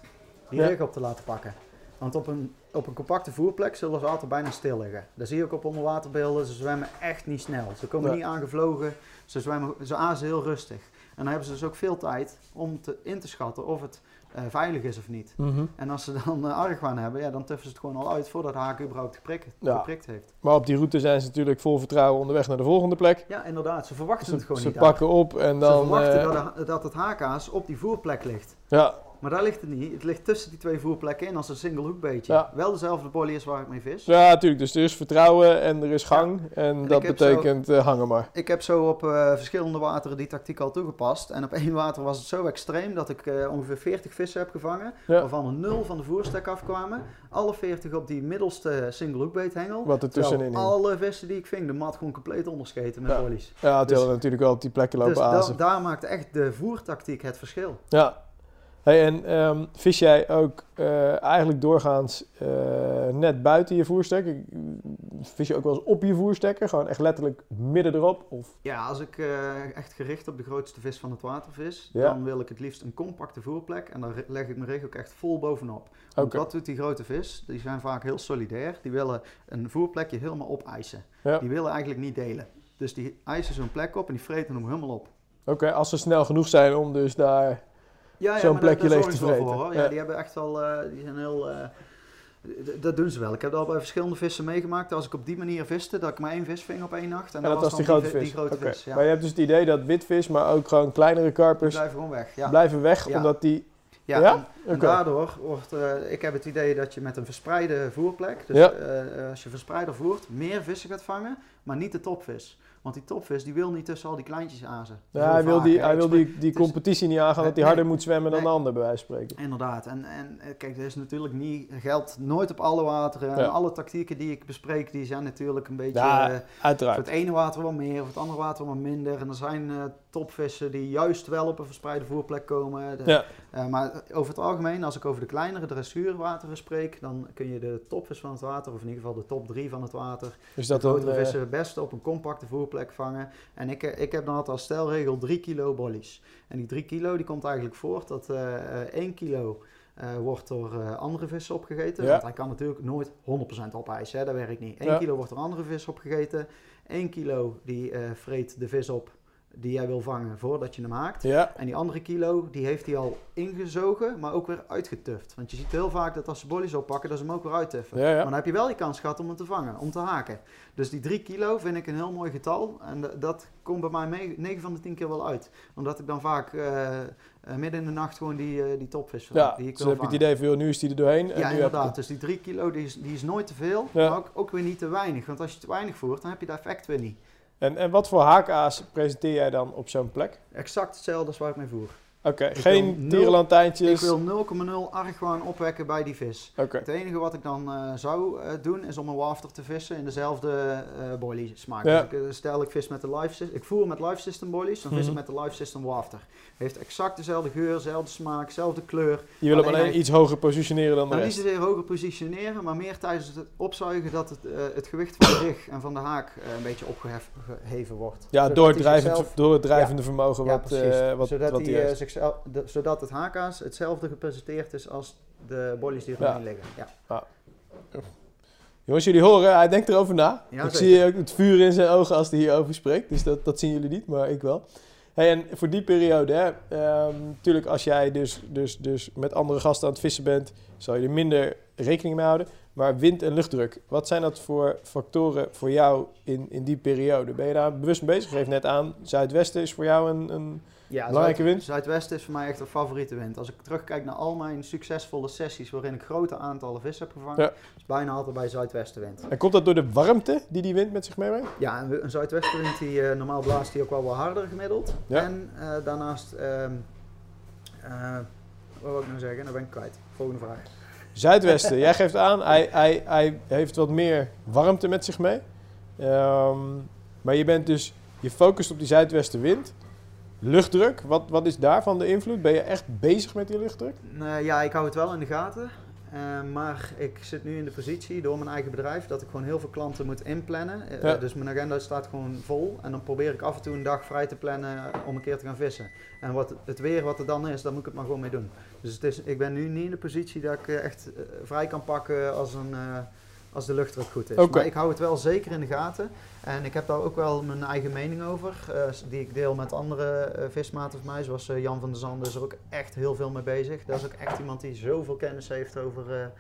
die Ja. rig op te laten pakken. Want op een, op een compacte voerplek zullen ze altijd bijna stil liggen. Dat zie je ook op onderwaterbeelden. Ze zwemmen echt niet snel. Ze komen Ja. niet aangevlogen. Ze, zwemmen, ze azen heel rustig. En dan hebben ze dus ook veel tijd om te, in te schatten of het eh, veilig is of niet. Mhm. En als ze dan uh, argwaan hebben, ja, dan tuffen ze het gewoon al uit voordat de haak überhaupt geprikt, Ja. geprikt heeft. Maar op die route zijn ze natuurlijk vol vertrouwen onderweg naar de volgende plek. Ja, inderdaad. Ze verwachten Ze, het gewoon ze niet. pakken op en Ze dan... verwachten eh, dat, de- dat het haakaas op die voerplek ligt. ja, Maar daar ligt het niet. Het ligt tussen die twee voerplekken in als een single hoekbeetje. Ja. Wel dezelfde bolie als waar ik mee vis. Ja, natuurlijk. Dus er is vertrouwen en er is gang. En dat betekent eh, hangen maar. Ik heb zo op eh, verschillende wateren die tactiek al toegepast. En op [laughs] één water was het zo extreem dat ik eh, ongeveer 40 vissen heb gevangen. Ja. Waarvan er nul van de voerstek afkwamen. Alle 40 op die middelste single hoekbeethengel. Wat er tussenin alle vissen die ik ving, de mat gewoon compleet onderscheten met Ja. bolies. Ja, het dus- wilde natuurlijk wel op die plekken lopen Dus da- daar maakt echt de voertactiek het verschil. Ja. Hey, en ehm, vis jij ook eh, eigenlijk doorgaans eh, net buiten je voerstek? Ik- Vis je ook wel eens op je voerstekker? Gewoon echt letterlijk midden erop? Of? Ja, als ik eh, echt gericht op de grootste vis van het water vis, Ja. dan wil ik het liefst een compacte voerplek. En dan leg ik mijn rig ook echt vol bovenop. Want Oké. wat doet die grote vis? Die zijn vaak heel solidair. Die willen een voerplekje helemaal opeisen. Ja. Die willen eigenlijk niet delen. Dus die eisen zo'n plek op en die vreten hem helemaal op. Oké, als ze snel genoeg zijn om dus daar... Ja, Zo'n plekje leeg te vreten. Voor, hoor. Ja. Die hebben echt wel, eh, die zijn heel... eh, dat doen ze wel. Ik heb dat al bij verschillende vissen meegemaakt. Als ik op die manier viste, dat ik maar één vis ving op één nacht. En, dat was dan die grote vi- vis? Die grote vis, ja. Maar je hebt dus het idee dat witvis, maar ook gewoon kleinere Die karpers blijven gewoon weg. Ja. blijven weg, omdat die... Ja? En, daardoor wordt, eh, ik heb het idee dat je met een verspreide voerplek, dus als je verspreider voert, meer vissen gaat vangen, maar niet de topvis. Want die topvis die wil niet tussen al die kleintjes azen. Ja, hij wil vaak, die, hij wil die, die competitie niet aangaan dat hij harder moet zwemmen dan de ander, bij wijze van spreken. Inderdaad. En, en kijk, er is natuurlijk niet, geldt nooit op alle wateren. En alle tactieken die ik bespreek, die zijn natuurlijk een beetje... Ja, eh, voor Uiteraard. het ene water wat meer, voor het andere water wat minder. En er zijn eh, topvissen die juist wel op een verspreide voerplek komen. De- Ja. Eh, maar over het algemeen, als ik over de kleinere dressuurwateren spreek, dan kun je de topvis van het water, of in ieder geval de top 3 van het water, Dus de dat dan... grotere eh, vissen het beste op een compacte voerplek vangen. En ik, eh, ik heb dan altijd als stelregel 3 kilo bollies. En die 3 kilo die komt eigenlijk voort dat eh eh, 1 kilo wordt door andere vissen opgegeten. Ja. Want hij kan natuurlijk nooit 100% opeisen, hè? dat werkt niet. 1 Ja. kilo wordt door andere vissen opgegeten. 1 kilo die vreet de vis op die jij wil vangen voordat je hem haakt. ja, En die andere kilo, die heeft hij al ingezogen, maar ook weer uitgetuft. Want je ziet heel vaak dat als ze bollies oppakken, dat ze hem ook weer uittuffen. ja, ja. Maar dan heb je wel die kans gehad om hem te vangen, om te haken. Dus die 3 kilo vind ik een heel mooi getal. En dat komt bij mij mee, 9 van de 10 keer wel uit. Omdat ik dan vaak eh, eh, midden in de nacht gewoon die, eh, die topvis vang, Ja, die ik dus heb je het idee van, joh, nu is die er doorheen. En Ja, nu heb inderdaad. Dus die 3 kilo die is, die is nooit te veel, maar ook, ook weer niet te weinig. Want als je te weinig voert, dan heb je dat effect weer niet. En, en wat voor haakaas presenteer jij dan op zo'n plek? Exact hetzelfde als waar ik mee voer. Oké, geen tierenlantijntjes. Ik wil 0,0 argwaan opwekken bij die vis. Het enige wat ik dan eh, zou eh, doen is om een wafter te vissen in dezelfde eh boilie smaak. Ja. Dus ik, stel ik vis met de live system, ik voer met live system boilies, dan vis Mhm. ik met de live system wafter. Heeft exact dezelfde geur, dezelfde smaak, dezelfde kleur. je wil hem alleen iets hoger positioneren dan de Nou, niet rest. zozeer hoger positioneren, maar meer tijdens het opzuigen dat het, het gewicht van de [coughs] rig en van de haak een beetje opgeheven wordt. Ja, Zodat door het, drijvend, zichzelf- door het drijvende vermogen Ja, wat, precies. eh, wat, zodat, wat heeft. Zichzelf, de- zodat het haakaas hetzelfde gepresenteerd is als de bollies die er Ja. liggen. Ja. Jongens, jullie horen, hij denkt erover na. Ja, ik zeker. zie ook het vuur in zijn ogen als hij hierover spreekt. Dus dat, dat zien jullie niet, maar ik wel. Hey, en voor die periode, hè, ehm, natuurlijk als jij dus, dus, dus met andere gasten aan het vissen bent, zal je er minder rekening mee houden. Maar wind en luchtdruk, wat zijn dat voor factoren voor jou in, in die periode? Ben je daar bewust mee bezig? Geef net aan, zuidwesten is voor jou een... een Ja, Belangrijke Zuid- wind? Zuidwesten is voor mij echt een favoriete wind. Als ik terugkijk naar al mijn succesvolle sessies waarin ik grote aantallen vissen heb gevangen, Ja. is bijna altijd bij zuidwestenwind. en komt dat door de warmte die die wind met zich meebrengt? Ja, een, een zuidwestenwind die eh, normaal blaast die ook wel wat harder gemiddeld. Ja. En eh, daarnaast, ehm eh, wat wil ik nou zeggen? Dan ben ik kwijt. Volgende vraag. Zuidwesten, [laughs] jij geeft aan, hij, hij, hij heeft wat meer warmte met zich mee. Ehm, maar je bent dus, je focust op die zuidwestenwind. Luchtdruk, wat, wat is daarvan de invloed? Ben je echt bezig met die luchtdruk? Nou ja, ik hou het wel in de gaten. Eh, maar ik zit nu in de positie door mijn eigen bedrijf dat ik gewoon heel veel klanten moet inplannen. Eh, Ja. Dus mijn agenda staat gewoon vol. En dan probeer ik af en toe een dag vrij te plannen om een keer te gaan vissen. En wat het weer wat er dan is, daar moet ik het maar gewoon mee doen. Dus het is, ik ben nu niet in de positie dat ik eh, echt vrij kan pakken als, een, als de luchtdruk goed is. Maar ik hou het wel zeker in de gaten. En ik heb daar ook wel mijn eigen mening over, eh, die ik deel met andere eh, vismaten van mij, zoals eh, Jan van der Zanden is er ook echt heel veel mee bezig. Dat is ook echt iemand die zoveel kennis heeft over,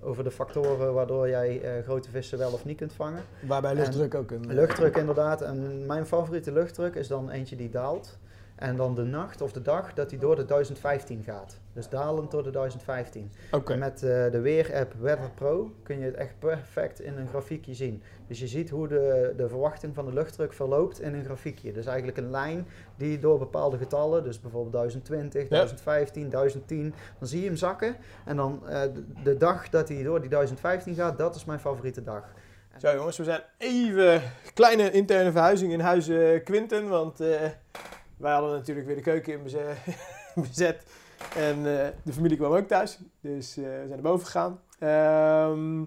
over de factoren waardoor jij grote vissen wel of niet kunt vangen. Waarbij luchtdruk ook een... Luchtdruk inderdaad. En mijn favoriete luchtdruk is dan eentje die daalt. En dan de nacht of de dag dat hij door de 1015 gaat. Dus dalend door de 1015. Oké. En met eh, de weerapp Weather Pro kun je het echt perfect in een grafiekje zien. Dus je ziet hoe de, de verwachting van de luchtdruk verloopt in een grafiekje. Dus eigenlijk een lijn die door bepaalde getallen, dus bijvoorbeeld 1020, 1015, 1010, dan zie je hem zakken. En dan eh, de, de dag dat hij door die 1015 gaat, dat is mijn favoriete dag. Zo jongens, we zijn even kleine interne verhuizing in huis eh, Quinten, want wij hadden natuurlijk weer de keuken in beze- bezet [laughs] en eh, de familie kwam ook thuis, dus eh, we zijn naar boven gegaan. Ehm,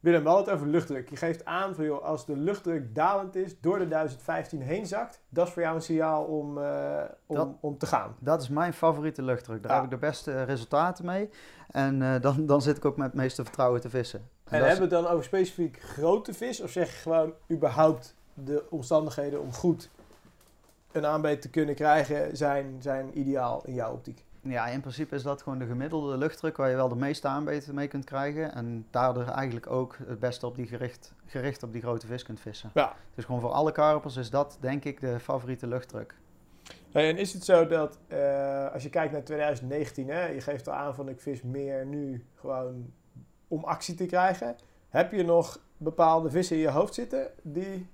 Willem, we hadden het over luchtdruk. Je geeft aan van joh, als de luchtdruk dalend is, door de 1015 heen zakt, dat is voor jou een signaal om, eh, om, Dat- om te gaan. Dat is mijn favoriete luchtdruk. Daar Ja. heb ik de beste resultaten mee. En dan, dan zit ik ook met het meeste vertrouwen te vissen. En hebben we het dan over specifiek grote vis? Of zeg je gewoon überhaupt de omstandigheden om goed een aanbeet te kunnen krijgen zijn, zijn ideaal in jouw optiek? Ja, in principe is dat gewoon de gemiddelde luchtdruk waar je wel de meeste aanbeten mee kunt krijgen. En daardoor eigenlijk ook het beste op die gericht, gericht op die grote vis kunt vissen. Ja. Dus gewoon voor alle karpers is dat denk ik de favoriete luchtdruk. En is het zo dat eh, als je kijkt naar 2019, hè, je geeft al aan van ik vis meer nu gewoon om actie te krijgen. Heb je nog bepaalde vissen in je hoofd zitten die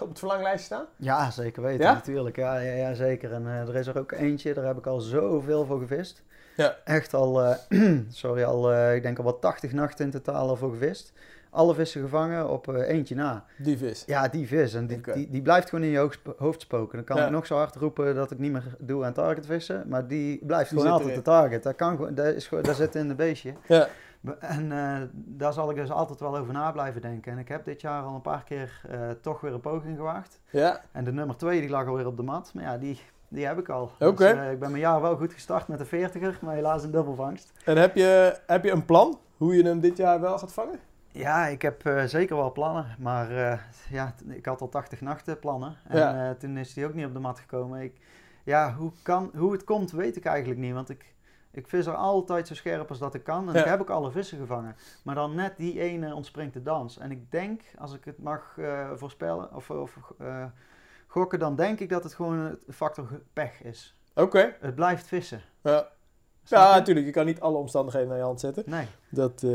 op het verlanglijstje staan? Ja, zeker weten Ja? natuurlijk. Ja, ja, ja zeker. En eh, er is er ook eentje, daar heb ik al zoveel voor gevist. Ja. Echt al, eh, [clears throat] sorry, al eh, ik denk al wat 80 nachten in totaal al voor gevist. Alle vissen gevangen op eh, eentje na. Die vis. Ja, die vis. En die, die, die blijft gewoon in je hoofd sp- hoofd spoken. Dan kan Ja. ik nog zo hard roepen dat ik niet meer doe aan target vissen. Maar die blijft Die gewoon altijd erin. de target. Dat, kan, dat, is dat zit in de beestje. Ja. En eh, daar zal ik dus altijd wel over na blijven denken. En ik heb dit jaar al een paar keer eh, toch weer een poging gewaagd. Ja. En de nummer 2 die lag alweer op de mat. Maar ja, die, die heb ik al. Oké. Dus, eh, ik ben mijn jaar wel goed gestart met de 40er. Maar helaas een dubbelvangst. En heb je, heb je een plan hoe je hem dit jaar wel gaat vangen? Ja, ik heb zeker wel plannen. Maar ja, ik had al 80 nachten plannen. En Ja. toen is die ook niet op de mat gekomen. Ik, ja, hoe, kan, hoe het komt weet ik eigenlijk niet. Want ik, ik vis er altijd zo scherp als dat ik kan. En Ja. ik heb ook alle vissen gevangen. Maar dan net die ene ontspringt de dans. En ik denk, als ik het mag eh, voorspellen of, of eh, gokken, dan denk ik dat het gewoon een factor pech is. Oké. Het blijft vissen. Ja. Snap Ja, natuurlijk. Je kan niet alle omstandigheden naar je hand zetten. Nee. Dat, eh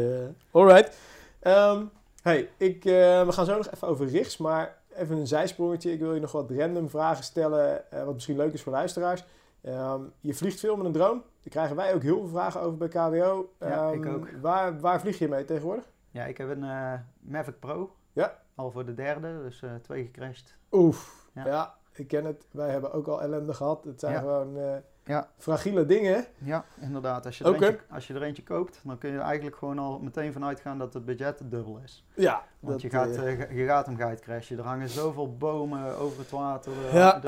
alright. Ehm, hey, ik, we gaan zo nog even over rigs, maar even een zijsprongetje. Ik wil je nog wat random vragen stellen, wat misschien leuk is voor luisteraars. Ehm, je vliegt veel met een drone. Daar krijgen wij ook heel veel vragen over bij KWO. Ja, ik Ehm, ook. Waar, waar vlieg je mee tegenwoordig? Ja, ik heb een eh, Mavic Pro. Ja. Al voor de derde, dus eh, twee gecrashed. Oef. Ja. Ja. ik ken het. Wij hebben ook al ellende gehad. Het zijn Ja. gewoon eh, Ja. fragiele dingen. Ja, inderdaad. Als je, er eentje, als je er eentje koopt, dan kun je er eigenlijk gewoon al meteen van uitgaan dat het budget dubbel is. Ja, Want dat, je, gaat, je gaat hem gaat crashen. Er hangen zoveel bomen over het water. Er- Ja.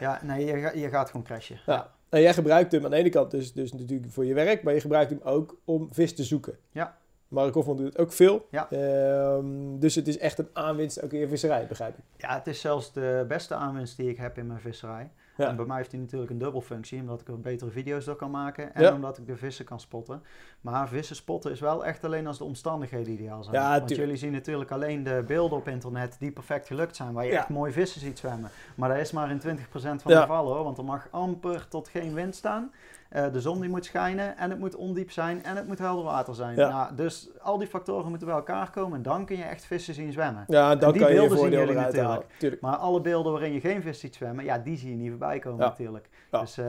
Ja, nee, je, je gaat gewoon crashen. Ja. En jij gebruikt hem aan de ene kant dus, dus natuurlijk voor je werk, maar je gebruikt hem ook om vis te zoeken. Ja. Mark Hofman doet het ook veel. Ja. Ehm, dus het is echt een aanwinst ook in je visserij, begrijp ik. Ja, het is zelfs de beste aanwinst die ik heb in mijn visserij. Ja. En bij mij heeft hij natuurlijk een dubbelfunctie, omdat ik er betere video's door kan maken en Ja. omdat ik de vissen kan spotten. Maar vissen spotten is wel echt alleen als de omstandigheden ideaal zijn. Ja, Want jullie zien natuurlijk alleen de beelden op internet die perfect gelukt zijn, waar je echt mooi vissen ziet zwemmen. Maar dat is maar in 20% van de gevallen hoor, want er mag amper tot geen wind staan. Eh, de zon die moet schijnen en het moet ondiep zijn en het moet helder water zijn. Ja. Nou, dus al die factoren moeten bij elkaar komen en dan kun je echt vissen zien zwemmen. Ja, dan die kan je je beelden zien jullie natuurlijk. halen. Maar alle beelden waarin je geen vis ziet zwemmen, ja, die zie je niet voorbij komen Ja. natuurlijk. Ja. Dus eh,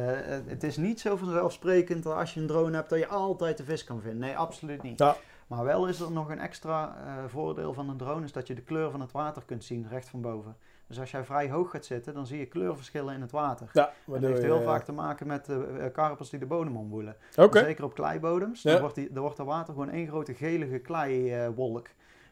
het- is niet zo vanzelfsprekend dat als je een drone hebt dat je altijd de vis kan vinden. Nee, absoluut niet. Ja. Maar wel is er nog een extra eh, voordeel van een drone, is dat je de kleur van het water kunt zien recht van boven. Dus als jij vrij hoog gaat zitten, dan zie je kleurverschillen in het water. Ja, En dat heeft heel eh, vaak te maken met de eh, karpers die de bodem omwoelen. Zeker op kleibodems. Dan, wordt die, dan wordt het water gewoon één grote gelige kleiwolk.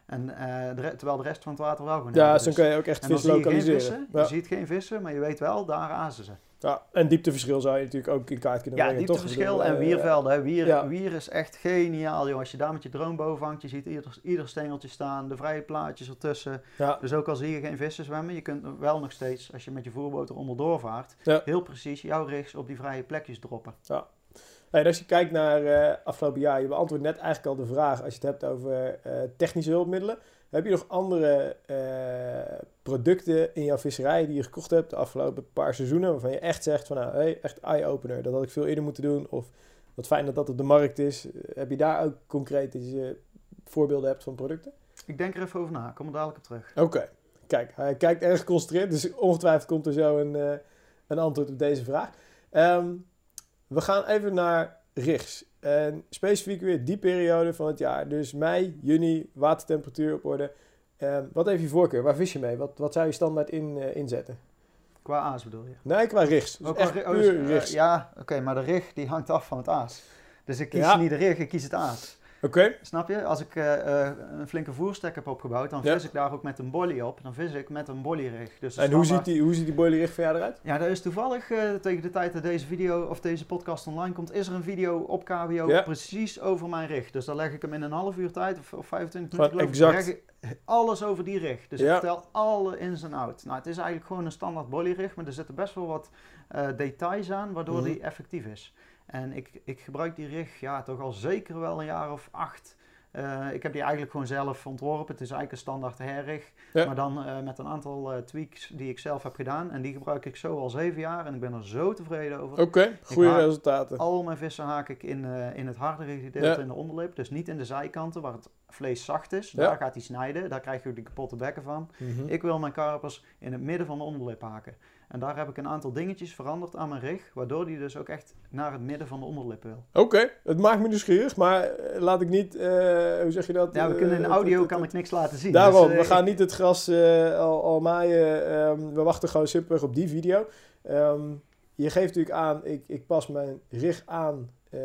en, eh, de re- terwijl de rest van het water wel gewoon Ja, zo is. kun je ook echt En dan vis zie je lokaliseren. vissen. Ja. Je ziet geen vissen, maar je weet wel, daar azen ze. Ja, en diepteverschil zou je natuurlijk ook in kaart kunnen Ja, brengen. toch? Ik diepteverschil bedoel, en eh, wiervelden. Hè. Wier, ja. wier is echt geniaal, joh. Als je daar met je drone boven hangt, je ziet ieder, ieder stengeltje staan, de vrije plaatjes ertussen. Ja, Dus ook al zie je geen vissen zwemmen, je kunt wel nog steeds, als je met je voerboot er onderdoor vaart, Ja. heel precies jouw rigs op die vrije plekjes droppen. Hey, en als je kijkt naar eh afgelopen jaar, je beantwoordt net eigenlijk al de vraag als je het hebt over eh, technische hulpmiddelen. Heb je nog andere eh, producten in jouw visserij die je gekocht hebt de afgelopen paar seizoenen, waarvan je echt zegt van nou, hey, echt eye-opener, dat had ik veel eerder moeten doen, of wat fijn dat dat op de markt is. Heb je daar ook concreet dat je voorbeelden hebt van producten? Ik denk er even over na, kom er dadelijk op terug. Oké, kijk, hij kijkt erg geconcentreerd, dus ongetwijfeld komt er zo een, uh, een antwoord op deze vraag. Um, we gaan even naar rigs. En specifiek weer die periode van het jaar. Dus mei, juni, watertemperatuur op orde. Um, wat heeft je voorkeur? Waar vis je mee? Wat, wat zou je standaard in, uh, inzetten? Qua aas bedoel je? Nee, qua rigs. Dus echt puur uh, rigs. ja, oké, maar de rig die hangt af van het aas. Dus ik kies ja. niet de rig, ik kies het aas. Oké. Snap je? Als ik uh, uh, een flinke voerstek heb opgebouwd, dan vis ja. ik daar ook met een bolly op. Dan vis ik met een bollyrig. Dus en hoe ziet, die, hoe ziet die bollyrig van jou eruit? Ja, dat is toevallig uh, tegen de tijd dat deze video of deze podcast online komt, is er een video op KWO ja. precies over mijn rig. Dus dan leg ik hem in een half uur tijd of, of 25 minuten. exact. alles over die rig. Dus ik vertel alle ins en outs. Nou, het is eigenlijk gewoon een standaard bollyrig, maar er zitten best wel wat details aan, waardoor mm -hmm. die effectief is. En ik, ik gebruik die rig ja, toch al zeker wel een jaar of acht. Uh, ik heb die eigenlijk gewoon zelf ontworpen. Het is eigenlijk een standaard herrig. Ja. Maar dan uh, met een aantal uh, tweaks die ik zelf heb gedaan. En die gebruik ik zo al zeven jaar. En ik ben er zo tevreden over. Oké, okay, goede resultaten. Al mijn vissen haak ik in, in het hardere gedeelte ja. in de onderlip. Dus niet in de zijkanten waar het vlees zacht is. Ja. Daar gaat hij snijden. Daar krijg je die kapotte bekken van. Mm -hmm. Ik wil mijn karpers in het midden van de onderlip haken. En daar heb ik een aantal dingetjes veranderd aan mijn rig, waardoor die dus ook echt naar het midden van de onderlip wil. Oké, okay. het maakt me nieuwsgierig, maar laat ik niet, uh, hoe zeg je dat? Ja, we kunnen in de audio kan ik niks laten zien. Daarom, dus, uh, we gaan niet het gras uh, al, al, maaien, um, we wachten gewoon simpelweg op die video. Um, je geeft natuurlijk aan, ik, ik pas mijn rig aan uh,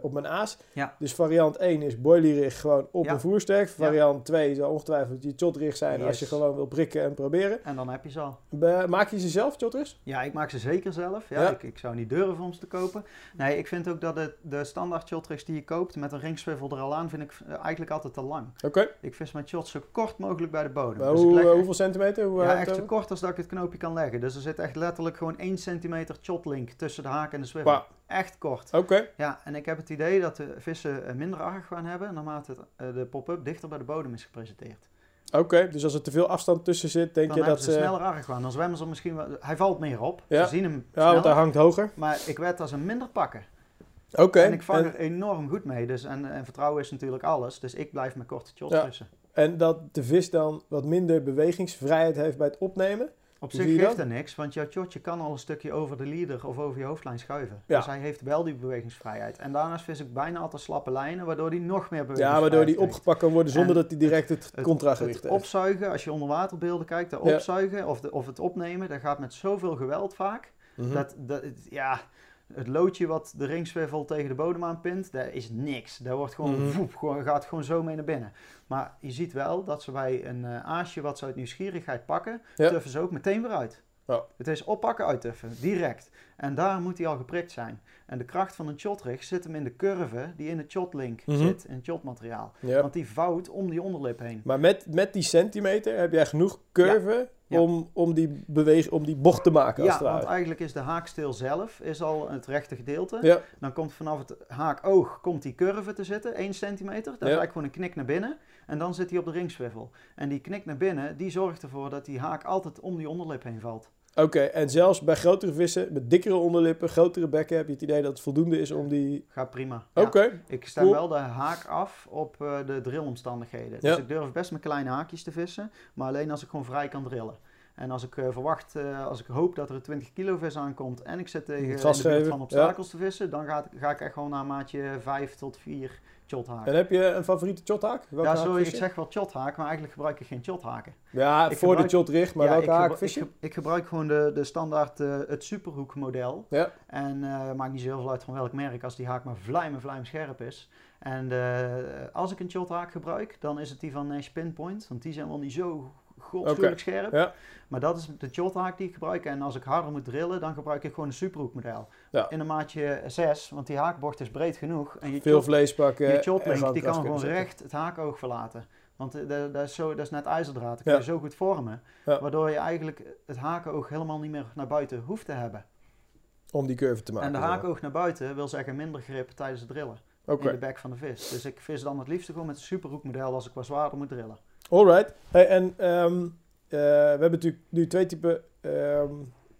op mijn aas. Ja. Dus variant 1 is boilerrig gewoon op ja. een voersterk. Variant ja. 2 zal ongetwijfeld je chotrigs zijn yes. als je gewoon wil prikken en proberen. En dan heb je ze al. Be maak je ze zelf, chotrigs? Ja, ik maak ze zeker zelf. Ja, Ik, ik, zou niet durven om ze te kopen. Nee, ik vind ook dat de, de standaard chotrigs die je koopt met een ringswivel er al aan, vind ik eigenlijk altijd te lang. Oké. Okay. Ik vis mijn shot zo kort mogelijk bij de bodem. Maar dus hoe, leg, hoeveel centimeter? Hoe ja, echt zo kort als dat ik het knoopje kan leggen. Dus er zit echt letterlijk gewoon 1 centimeter chotlink tussen de haak en de swivel. Wow. Echt kort. Oké. Okay. Ja, en ik heb het idee dat de vissen minder argwaan hebben naarmate het, de pop-up dichter bij de bodem is gepresenteerd. Oké, okay, dus als er te veel afstand tussen zit, denk dan je dat ze... sneller argwaan. Dan zwemmen ze misschien wel... Hij valt meer op. Ja. Ze zien hem Ja, want hij hangt hoger. Maar ik weet dat ze hem minder pakken. Oké. Okay. En ik vang en... er enorm goed mee. Dus, en, en, vertrouwen is natuurlijk alles. Dus ik blijf met korte shots ja. tussen. En dat de vis dan wat minder bewegingsvrijheid heeft bij het opnemen? Op zich geeft er niks, want jouw shotje kan al een stukje over de leader of over je hoofdlijn schuiven. Ja. Dus hij heeft wel die bewegingsvrijheid. En daarnaast vis ik bijna altijd slappe lijnen, waardoor hij nog meer bewegingsvrijheid Ja, waardoor hij opgepakt kan worden zonder en dat hij direct het, het contragewicht heeft. opzuigen, als je onderwaterbeelden kijkt, dat ja. opzuigen of, de, of het opnemen, dat gaat met zoveel geweld vaak. Mm -hmm. dat, dat, ja, het loodje wat de ringswivel tegen de bodem aanpint, daar is niks. Daar wordt gewoon, mm voep, gewoon, gaat gewoon zo mee naar binnen. Maar je ziet wel dat ze bij een uh, aasje wat ze uit nieuwsgierigheid pakken, ja. tuffen ze ook meteen weer uit. Ja. Het is oppakken, uittuffen, direct. En daar moet hij al geprikt zijn. En de kracht van een shotrig zit hem in de curve die in het shotlink mm -hmm. zit, in het shotmateriaal. Ja. Want die vouwt om die onderlip heen. Maar met, met die centimeter heb jij genoeg curve ja. Ja. Om, om, die beweg, om die bocht te maken. Ja, als het want eigenlijk is de haaksteel zelf is al het rechte gedeelte. Ja. Dan komt vanaf het haakoog komt die curve te zitten, 1 centimeter. Dat is eigenlijk gewoon een knik naar binnen. En dan zit hij op de ringswivel. En die knik naar binnen, die zorgt ervoor dat die haak altijd om die onderlip heen valt. Oké, okay, en zelfs bij grotere vissen met dikkere onderlippen, grotere bekken, heb je het idee dat het voldoende is om die... Gaat prima. Oké. Okay. Ja. Ik cool. wel de haak af op uh, de drillomstandigheden. Ja. Dus ik durf best met kleine haakjes te vissen, maar alleen als ik gewoon vrij kan drillen. En als ik uh, verwacht, uh, als ik hoop dat er een 20 kilo vis aankomt en ik zit tegen in de buurt van obstakels ja. te vissen, dan ga, ga, ik echt gewoon naar maatje 5 tot 4 shothaken. En heb je een favoriete shothaak? Ja, sorry, ik zeg wel shothaak, maar eigenlijk gebruik ik geen shothaken. Ja, ik voor gebruik, de shotrig, maar ja, welke haak vis je? Ik, ik, gebruik gewoon de, de standaard, uh, het superhoek model. Ja. En maakt niet zo heel veel uit van welk merk, als die haak maar vlijmen, vlijm scherp is. En als ik een shothaak gebruik, dan is het die van Nash Pinpoint, want die zijn wel niet zo godschuwelijk okay. scherp. Ja. Maar dat is de shothaak die ik gebruik. En als ik harder moet drillen, dan gebruik ik gewoon een superhoekmodel. Ja. In een maatje 6, want die haakbocht is breed genoeg. En je Veel vlees pakken. Je die kan gewoon recht het haakoog verlaten. Want dat, dat, is zo, dat is net ijzerdraad. Dat kun je Ja. zo goed vormen. Waardoor je eigenlijk het haakoog helemaal niet meer naar buiten hoeft te hebben. Om die curve te maken. En de haakoog naar buiten wil zeggen minder grip tijdens het drillen. In de bek van de vis. Dus ik vis dan het liefst gewoon met een superhoekmodel als ik wat zwaarder moet drillen. Alright. Hey, en ehm, eh, we hebben natuurlijk nu twee typen ehm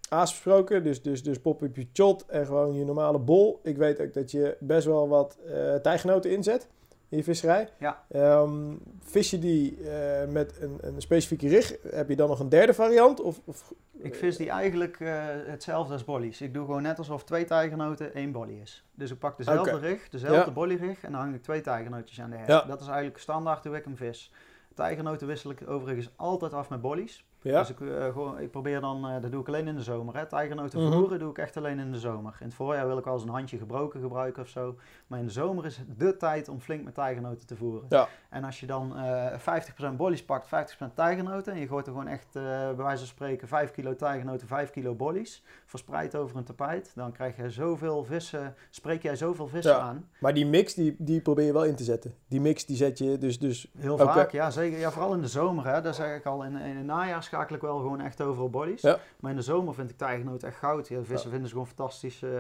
aas besproken. Dus, dus, dus pop-up je shot en gewoon je normale bol. Ik weet ook dat je best wel wat eh tijgenoten inzet in je visserij. Ja. Ehm, vis je die eh, met een, een specifieke rig? Heb je dan nog een derde variant? Of, of, Ik vis die eigenlijk hetzelfde als bollies. Ik doe gewoon net alsof twee tijgernoten één bolly is. Dus ik pak dezelfde rig, dezelfde Ja. bollyrig en dan hang ik twee tijgernootjes aan de her. Ja. Dat is eigenlijk standaard hoe ik hem vis. Tijgernoten wissel ik overigens altijd af met bollies. Ja? Dus ik, eh, gewoon, ik probeer dan, eh, dat doe ik alleen in de zomer. Hè. Tijgernoten Mhm. voeren doe ik echt alleen in de zomer. In het voorjaar wil ik wel eens een handje gebroken gebruiken of zo. Maar in de zomer is het de tijd om flink met tijgernoten te voeren. Ja. En als je dan eh 50% bollies pakt, 50% tijgernoten. En je gooit er gewoon echt, eh, bij wijze van spreken, 5 kilo tijgernoten, 5 kilo bollies. Verspreid over een tapijt. Dan krijg je zoveel vissen, spreek jij zoveel vissen Ja. aan. Maar die mix, die, die probeer je wel in te zetten. Die mix, die zet je dus... dus Heel vaak, ja zeker. Ja, vooral in de zomer. Hè. Dat zeg ik al. In, in het najaar schakel ik wel gewoon echt overal bodies. Ja. Maar in de zomer vind ik tijgernoot echt goud. Ja, vissen vinden ze gewoon fantastisch eh,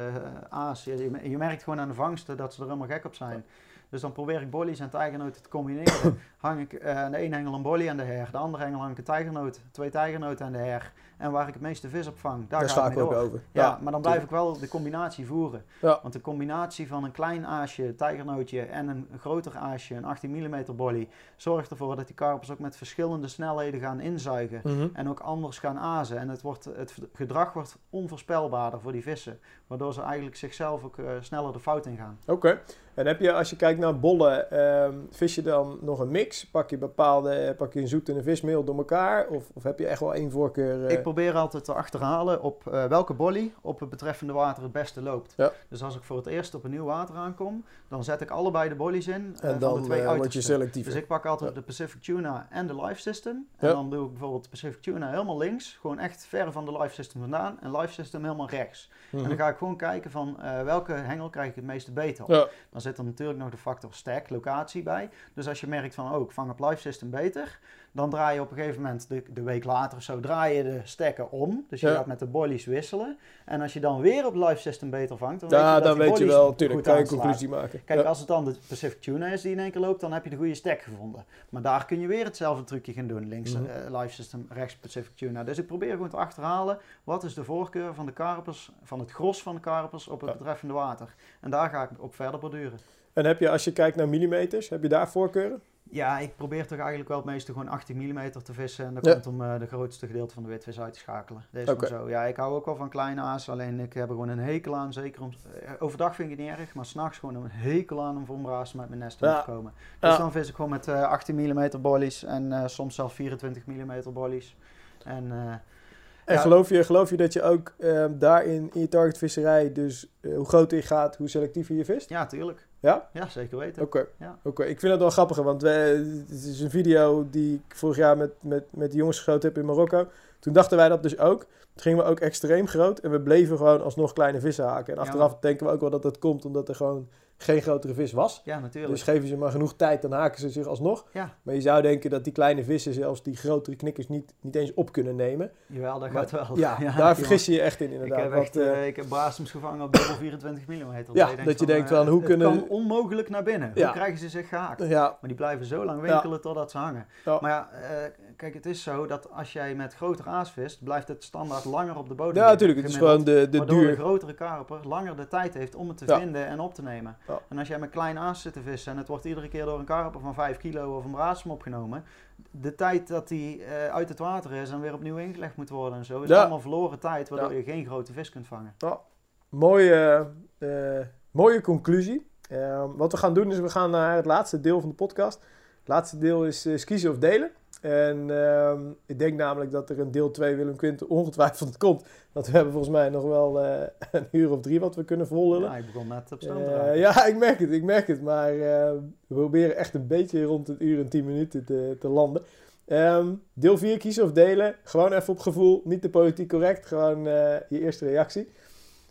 aas. Je, je- je merkt gewoon aan de vangsten dat ze er helemaal gek op zijn. Dus dan probeer ik bollies en tijgernoten te combineren. [coughs] hang ik aan de ene hengel een bolly aan de her. De andere hengel hang ik een tijgernoot. Twee tijgernoten aan de her. En waar ik het meeste vis op vang, daar, daar ga sta ik mee ook door. over. Ja, maar dan blijf ik wel de combinatie voeren. Ja. Want de combinatie van een klein aasje, tijgernootje en een groter aasje, een 18 mm bolly, zorgt ervoor dat die karpers ook met verschillende snelheden gaan inzuigen. Mhm. En ook anders gaan azen. En het, wordt, het gedrag wordt onvoorspelbaarder voor die vissen. Waardoor ze eigenlijk zichzelf ook eh, sneller de fout ingaan. Oké. En heb je, als je kijkt naar bollen, ehm, vis je dan nog een mix? Pak je bepaalde, pak je een zoet en een vismeel door elkaar? Of, of heb je echt wel één voorkeur? eh? Ik probeer altijd te achterhalen op eh, welke bolly op het betreffende water het beste loopt. Ja. Dus als ik voor het eerst op een nieuw water aankom, dan zet ik allebei de bollies in. eh, en van dan de twee word je selectiever. Dus ik pak altijd Ja. de Pacific Tuna en de Life System. En Ja. dan doe ik bijvoorbeeld Pacific Tuna helemaal links. Gewoon echt ver van de Life System vandaan. En Life System helemaal rechts. Mhm. En dan ga ik gewoon kijken van welke hengel krijg ik het meeste beter. Dan zit er natuurlijk nog de factor stack, locatie bij. Dus als je merkt van, oh, vang op Life System beter. Dan draai je op een gegeven moment, de, de week later of zo, draai je de stacken om. Dus je Ja. gaat met de bollies wisselen. En als je dan weer op Life System beter vangt, dan weet je dat dan weet je wel, natuurlijk, kan je een conclusie maken. Kijk, Ja. als het dan de Pacific Tuna is die in één keer loopt, dan heb je de goede stack gevonden. Maar daar kun je weer hetzelfde trucje gaan doen. Links Mhm. eh, Live System, rechts Pacific Tuna. Dus ik probeer gewoon te achterhalen wat is de voorkeur van de karpers, van het gros van de karpers op het betreffende water. En daar ga ik op verder borduren. En heb je, als je kijkt naar millimeters, heb je daar voorkeuren? Ja, ik probeer toch eigenlijk wel het meeste gewoon 18 mm te vissen. En dat Ja. komt om eh, de grootste gedeelte van de witvis uit te schakelen. Gewoon zo. Ja, ik hou ook wel van kleine aas. Alleen ik heb er gewoon een hekel aan. Zeker om... eh, overdag vind ik het niet erg. Maar s'nachts gewoon een hekel aan om voor omraas met mijn nest Ja. te komen. Dus Ja. dan vis ik gewoon met eh 18 mm bollies. En eh, soms zelfs 24 mm bollies. En... eh, En geloof, je, geloof je dat je ook ehm, daarin in je targetvisserij, dus eh, hoe groter je gaat, hoe selectiever je vist? ja, tuurlijk. Ja? Ja, zeker weten. Oké. Ja. Oké, ik vind het wel grappig, want we, het is een video die ik vorig jaar met, met, met de jongens geschoten heb in Marokko. Toen dachten wij dat dus ook. Toen gingen we ook extreem groot en we bleven gewoon alsnog kleine vissen haken. En Ja, achteraf denken we ook wel dat dat komt omdat er gewoon geen grotere vis was. Ja, natuurlijk. Dus geven ze maar genoeg tijd, dan haken ze zich alsnog. Ja. Maar je zou denken dat die kleine vissen zelfs die grotere knikkers niet, niet eens op kunnen nemen. Jawel, dat Maar- gaat wel. Ja, [laughs] Ja, daar vergis je je echt in Ik inderdaad. heb, Want, echt, eh, eh, ik heb brasems gevangen op dubbel 24 mm. Ja, dat je denkt van, hoe het kunnen- kan onmogelijk naar binnen. Ja. Hoe krijgen ze zich gehaakt? ja, Maar die blijven zo lang winkelen totdat ze hangen. Ja. Maar ja, eh, kijk, het is zo dat als jij met groter aas vist, blijft het standaard langer op de bodem. ja natuurlijk. Het is gewoon de, de Waardoor duur. de grotere karper langer de tijd heeft om het te vinden en op te nemen. Ja. En als jij met klein aas zit te vissen en het wordt iedere keer door een karper van 5 kilo of een brasem opgenomen. De tijd dat die eh, uit het water is en weer opnieuw ingelegd moet worden en zo, is Ja. allemaal verloren tijd, waardoor Ja. je geen grote vis kunt vangen. Mooie, eh, mooie conclusie. Ehm, wat we gaan doen is we gaan naar het laatste deel van de podcast. Het laatste deel is, is kiezen of delen. En ehm, ik denk namelijk dat er een deel 2 Willem Quinten ongetwijfeld komt. Want we hebben volgens mij nog wel eh, [laughs] een uur of drie wat we kunnen vollullen. Ja, ik begon net op Eh, raken. ja, ik merk het, ik merk het. Maar eh, we proberen echt een beetje rond het uur en 10 minuten te, te landen. Ehm, deel 4 kiezen of delen. Gewoon even op gevoel. Niet te politiek correct. Gewoon je eerste reactie.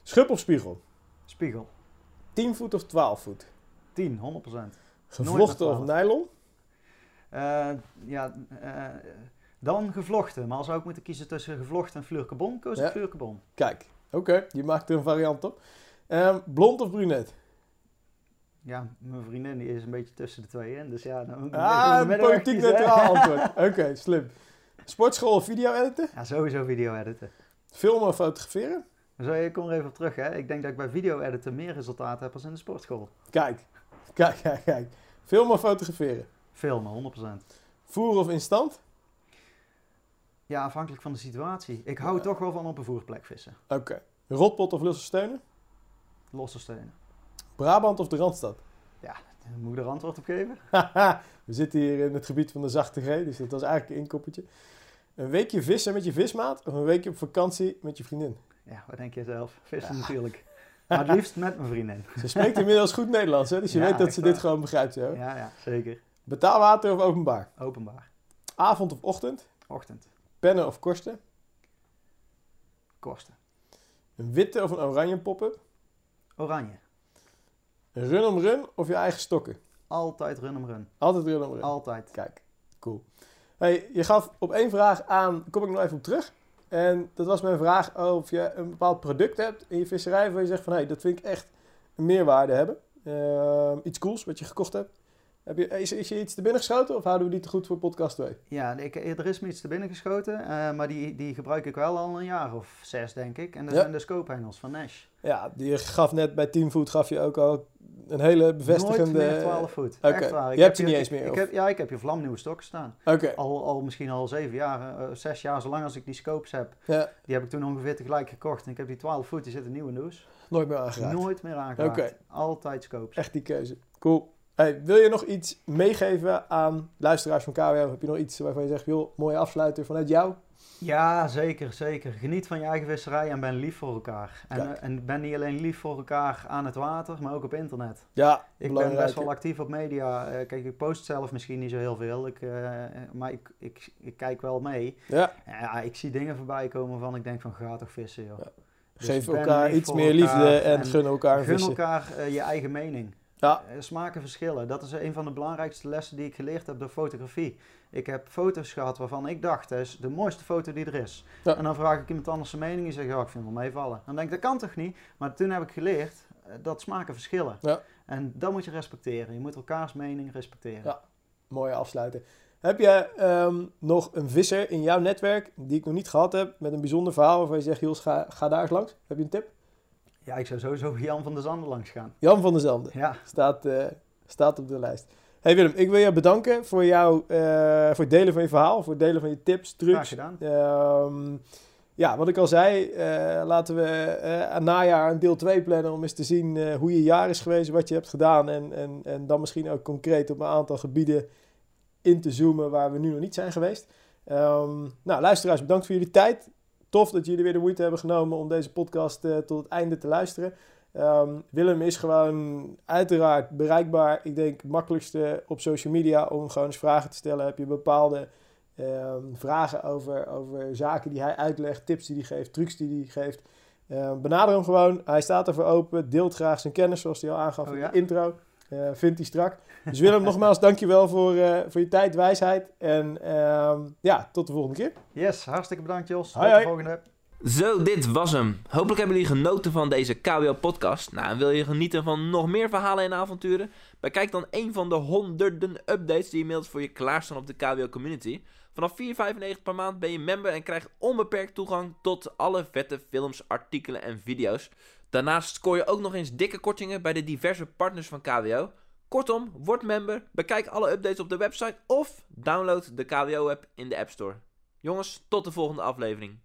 Schub of spiegel? Spiegel. 10 voet of 12 voet? 10, 100%. Gevlochten of 12. nylon? Eh, ja, eh, dan gevlochten. Maar als we ook moeten kiezen tussen gevlochten en fluorcarbon, koos ik Ja. Kijk, oké. je maakt er een variant op. Ehm, blond of brunet? Ja, mijn vriendin die is een beetje tussen de twee in, dus ja... Dan moet ik Ah, een politiek neutraal [laughs] antwoord. Oké, slim. Sportschool of video editen? Ja, sowieso video editen. Filmen of fotograferen? Zo, ik kom er even op terug, hè. Ik denk dat ik bij video editen meer resultaat heb als in de sportschool. Kijk, kijk, kijk, kijk. Filmen of fotograferen? Filmen, 100%. Voeren of instant? Ja, afhankelijk van de situatie. Ik hou Ja. toch wel van op een voerplek vissen. Oké. Rotpot of losse steunen? Losse steunen. Brabant of de Randstad? Moet ik er antwoord op geven? [laughs] We zitten hier in het gebied van de zachte G, dus dat was eigenlijk een inkoppertje. Een weekje vissen met je vismaat of een weekje op vakantie met je vriendin? Ja, wat denk je zelf? Vissen natuurlijk. [laughs] Maar het liefst met mijn vriendin. Ze spreekt inmiddels goed Nederlands, hè? dus je Ja, weet dat ze dit gewoon begrijpt. Zo. Ja, ja, zeker. Betaalwater of openbaar? Openbaar. Avond of ochtend? Ochtend. Pennen of korsten? Kosten. Een witte of een oranje pop-up? Oranje. Een run om run of je eigen stokken? Altijd run om run. Altijd run om run. Altijd. Kijk, cool. Hey, je gaf op één vraag aan, kom ik nog even op terug. En dat was mijn vraag of je een bepaald product hebt in je visserij waarvan je zegt van hé, hey, dat vind ik echt een meerwaarde hebben. Ehm, iets cools wat je gekocht hebt. Heb je, is, is je iets te binnen geschoten of houden we die te goed voor podcast 2? Ja, ik, er is me iets te binnen geschoten, eh, maar die, die gebruik ik wel al een jaar of zes, denk ik. En dat Ja. zijn de scoophengels van Nash. Ja, je gaf net bij Teamfood gaf je ook al een hele bevestigende... Nooit meer 12 voet. Echt waar. Ik je hebt heb ze niet eens meer, Ik heb, ja, ik heb hier vlamnieuwe stokken staan. Oké, Al, al misschien al zeven jaar, eh, zes jaar, zolang als ik die scopes heb. ja, Die heb ik toen ongeveer tegelijk gekocht. En ik heb die 12 voet, die zitten nieuw in de hoes. nooit meer aangeraakt. Nooit meer aangeraakt. Oké. Altijd scopes. Echt die keuze. Cool. Hey, wil je nog iets meegeven aan luisteraars van KWO? Heb je nog iets waarvan je zegt, joh, mooie afsluiter vanuit jou? Ja, zeker, zeker. Geniet van je eigen visserij en ben lief voor elkaar. En, eh, en ben niet alleen lief voor elkaar aan het water, maar ook op internet. Ja, Ik ben best wel actief op media. Eh, kijk, ik post zelf misschien niet zo heel veel, ik, eh, maar ik, ik, ik kijk wel mee. Ja, ik zie dingen voorbij komen waarvan ik denk van ga toch vissen joh. Ja. Dus geef elkaar iets meer elkaar liefde en, gun elkaar gun vissen. elkaar je eigen mening. Ja. Eh, smaken verschillen. Dat is een van de belangrijkste lessen die ik geleerd heb door fotografie. Ik heb foto's gehad waarvan ik dacht, dat is de mooiste foto die er is. Ja. En dan vraag ik iemand anders zijn mening en zegt, ja, ik vind het wel meevallen. Dan denk ik, dat kan toch niet? Maar toen heb ik geleerd eh, dat smaken verschillen. Ja. En dat moet je respecteren. Je moet elkaars mening respecteren. Ja. Mooie afsluiten. Heb jij ehm, nog een visser in jouw netwerk die ik nog niet gehad heb met een bijzonder verhaal waarvan je zegt, Jos, ga, ga daar eens langs? Heb je een tip? Ja, ik zou sowieso Jan van der Zanden langs gaan. Jan van der Zanden. Ja, Staat, eh, staat op de lijst. Hey Willem, ik wil je bedanken voor, jou, eh, voor het delen van je verhaal, voor het delen van je tips, graag trucs. gedaan. Ehm, ja, wat ik al zei, eh, laten we eh aan najaar een deel 2 plannen om eens te zien hoe je jaar is geweest, wat je hebt gedaan en, en, en dan misschien ook concreet op een aantal gebieden in te zoomen waar we nu nog niet zijn geweest. Ehm, nou, luisteraars, bedankt voor jullie tijd. Tof dat jullie weer de moeite hebben genomen om deze podcast eh, tot het einde te luisteren. Ehm, Willem is gewoon uiteraard bereikbaar. Ik denk het makkelijkste op social media om gewoon eens vragen te stellen. Heb je bepaalde ehm, vragen over, over zaken die hij uitlegt, tips die hij geeft, trucs die hij geeft. Ehm, benader hem gewoon. Hij staat ervoor open. Deelt graag zijn kennis, zoals hij al aangaf Oh in de intro. Eh, vindt hij strak. Dus Willem, [laughs] nogmaals dankjewel voor, eh, voor je tijd, wijsheid. En ehm, ja, tot de volgende keer. Yes, hartstikke bedankt Jos. Hoi, Tot de volgende. Zo, dit was hem. Hopelijk hebben jullie genoten van deze KWO-podcast. Nou, en wil je genieten van nog meer verhalen en avonturen? Bekijk dan een van de honderden updates die inmiddels voor je klaarstaan op de KWO-community. Vanaf 4,95 per maand ben je member en krijgt onbeperkt toegang tot alle vette films, artikelen en video's. Daarnaast scoor je ook nog eens dikke kortingen bij de diverse partners van KWO. Kortom, word member, bekijk alle updates op de website of download de KWO-app in de App Store. Jongens, tot de volgende aflevering.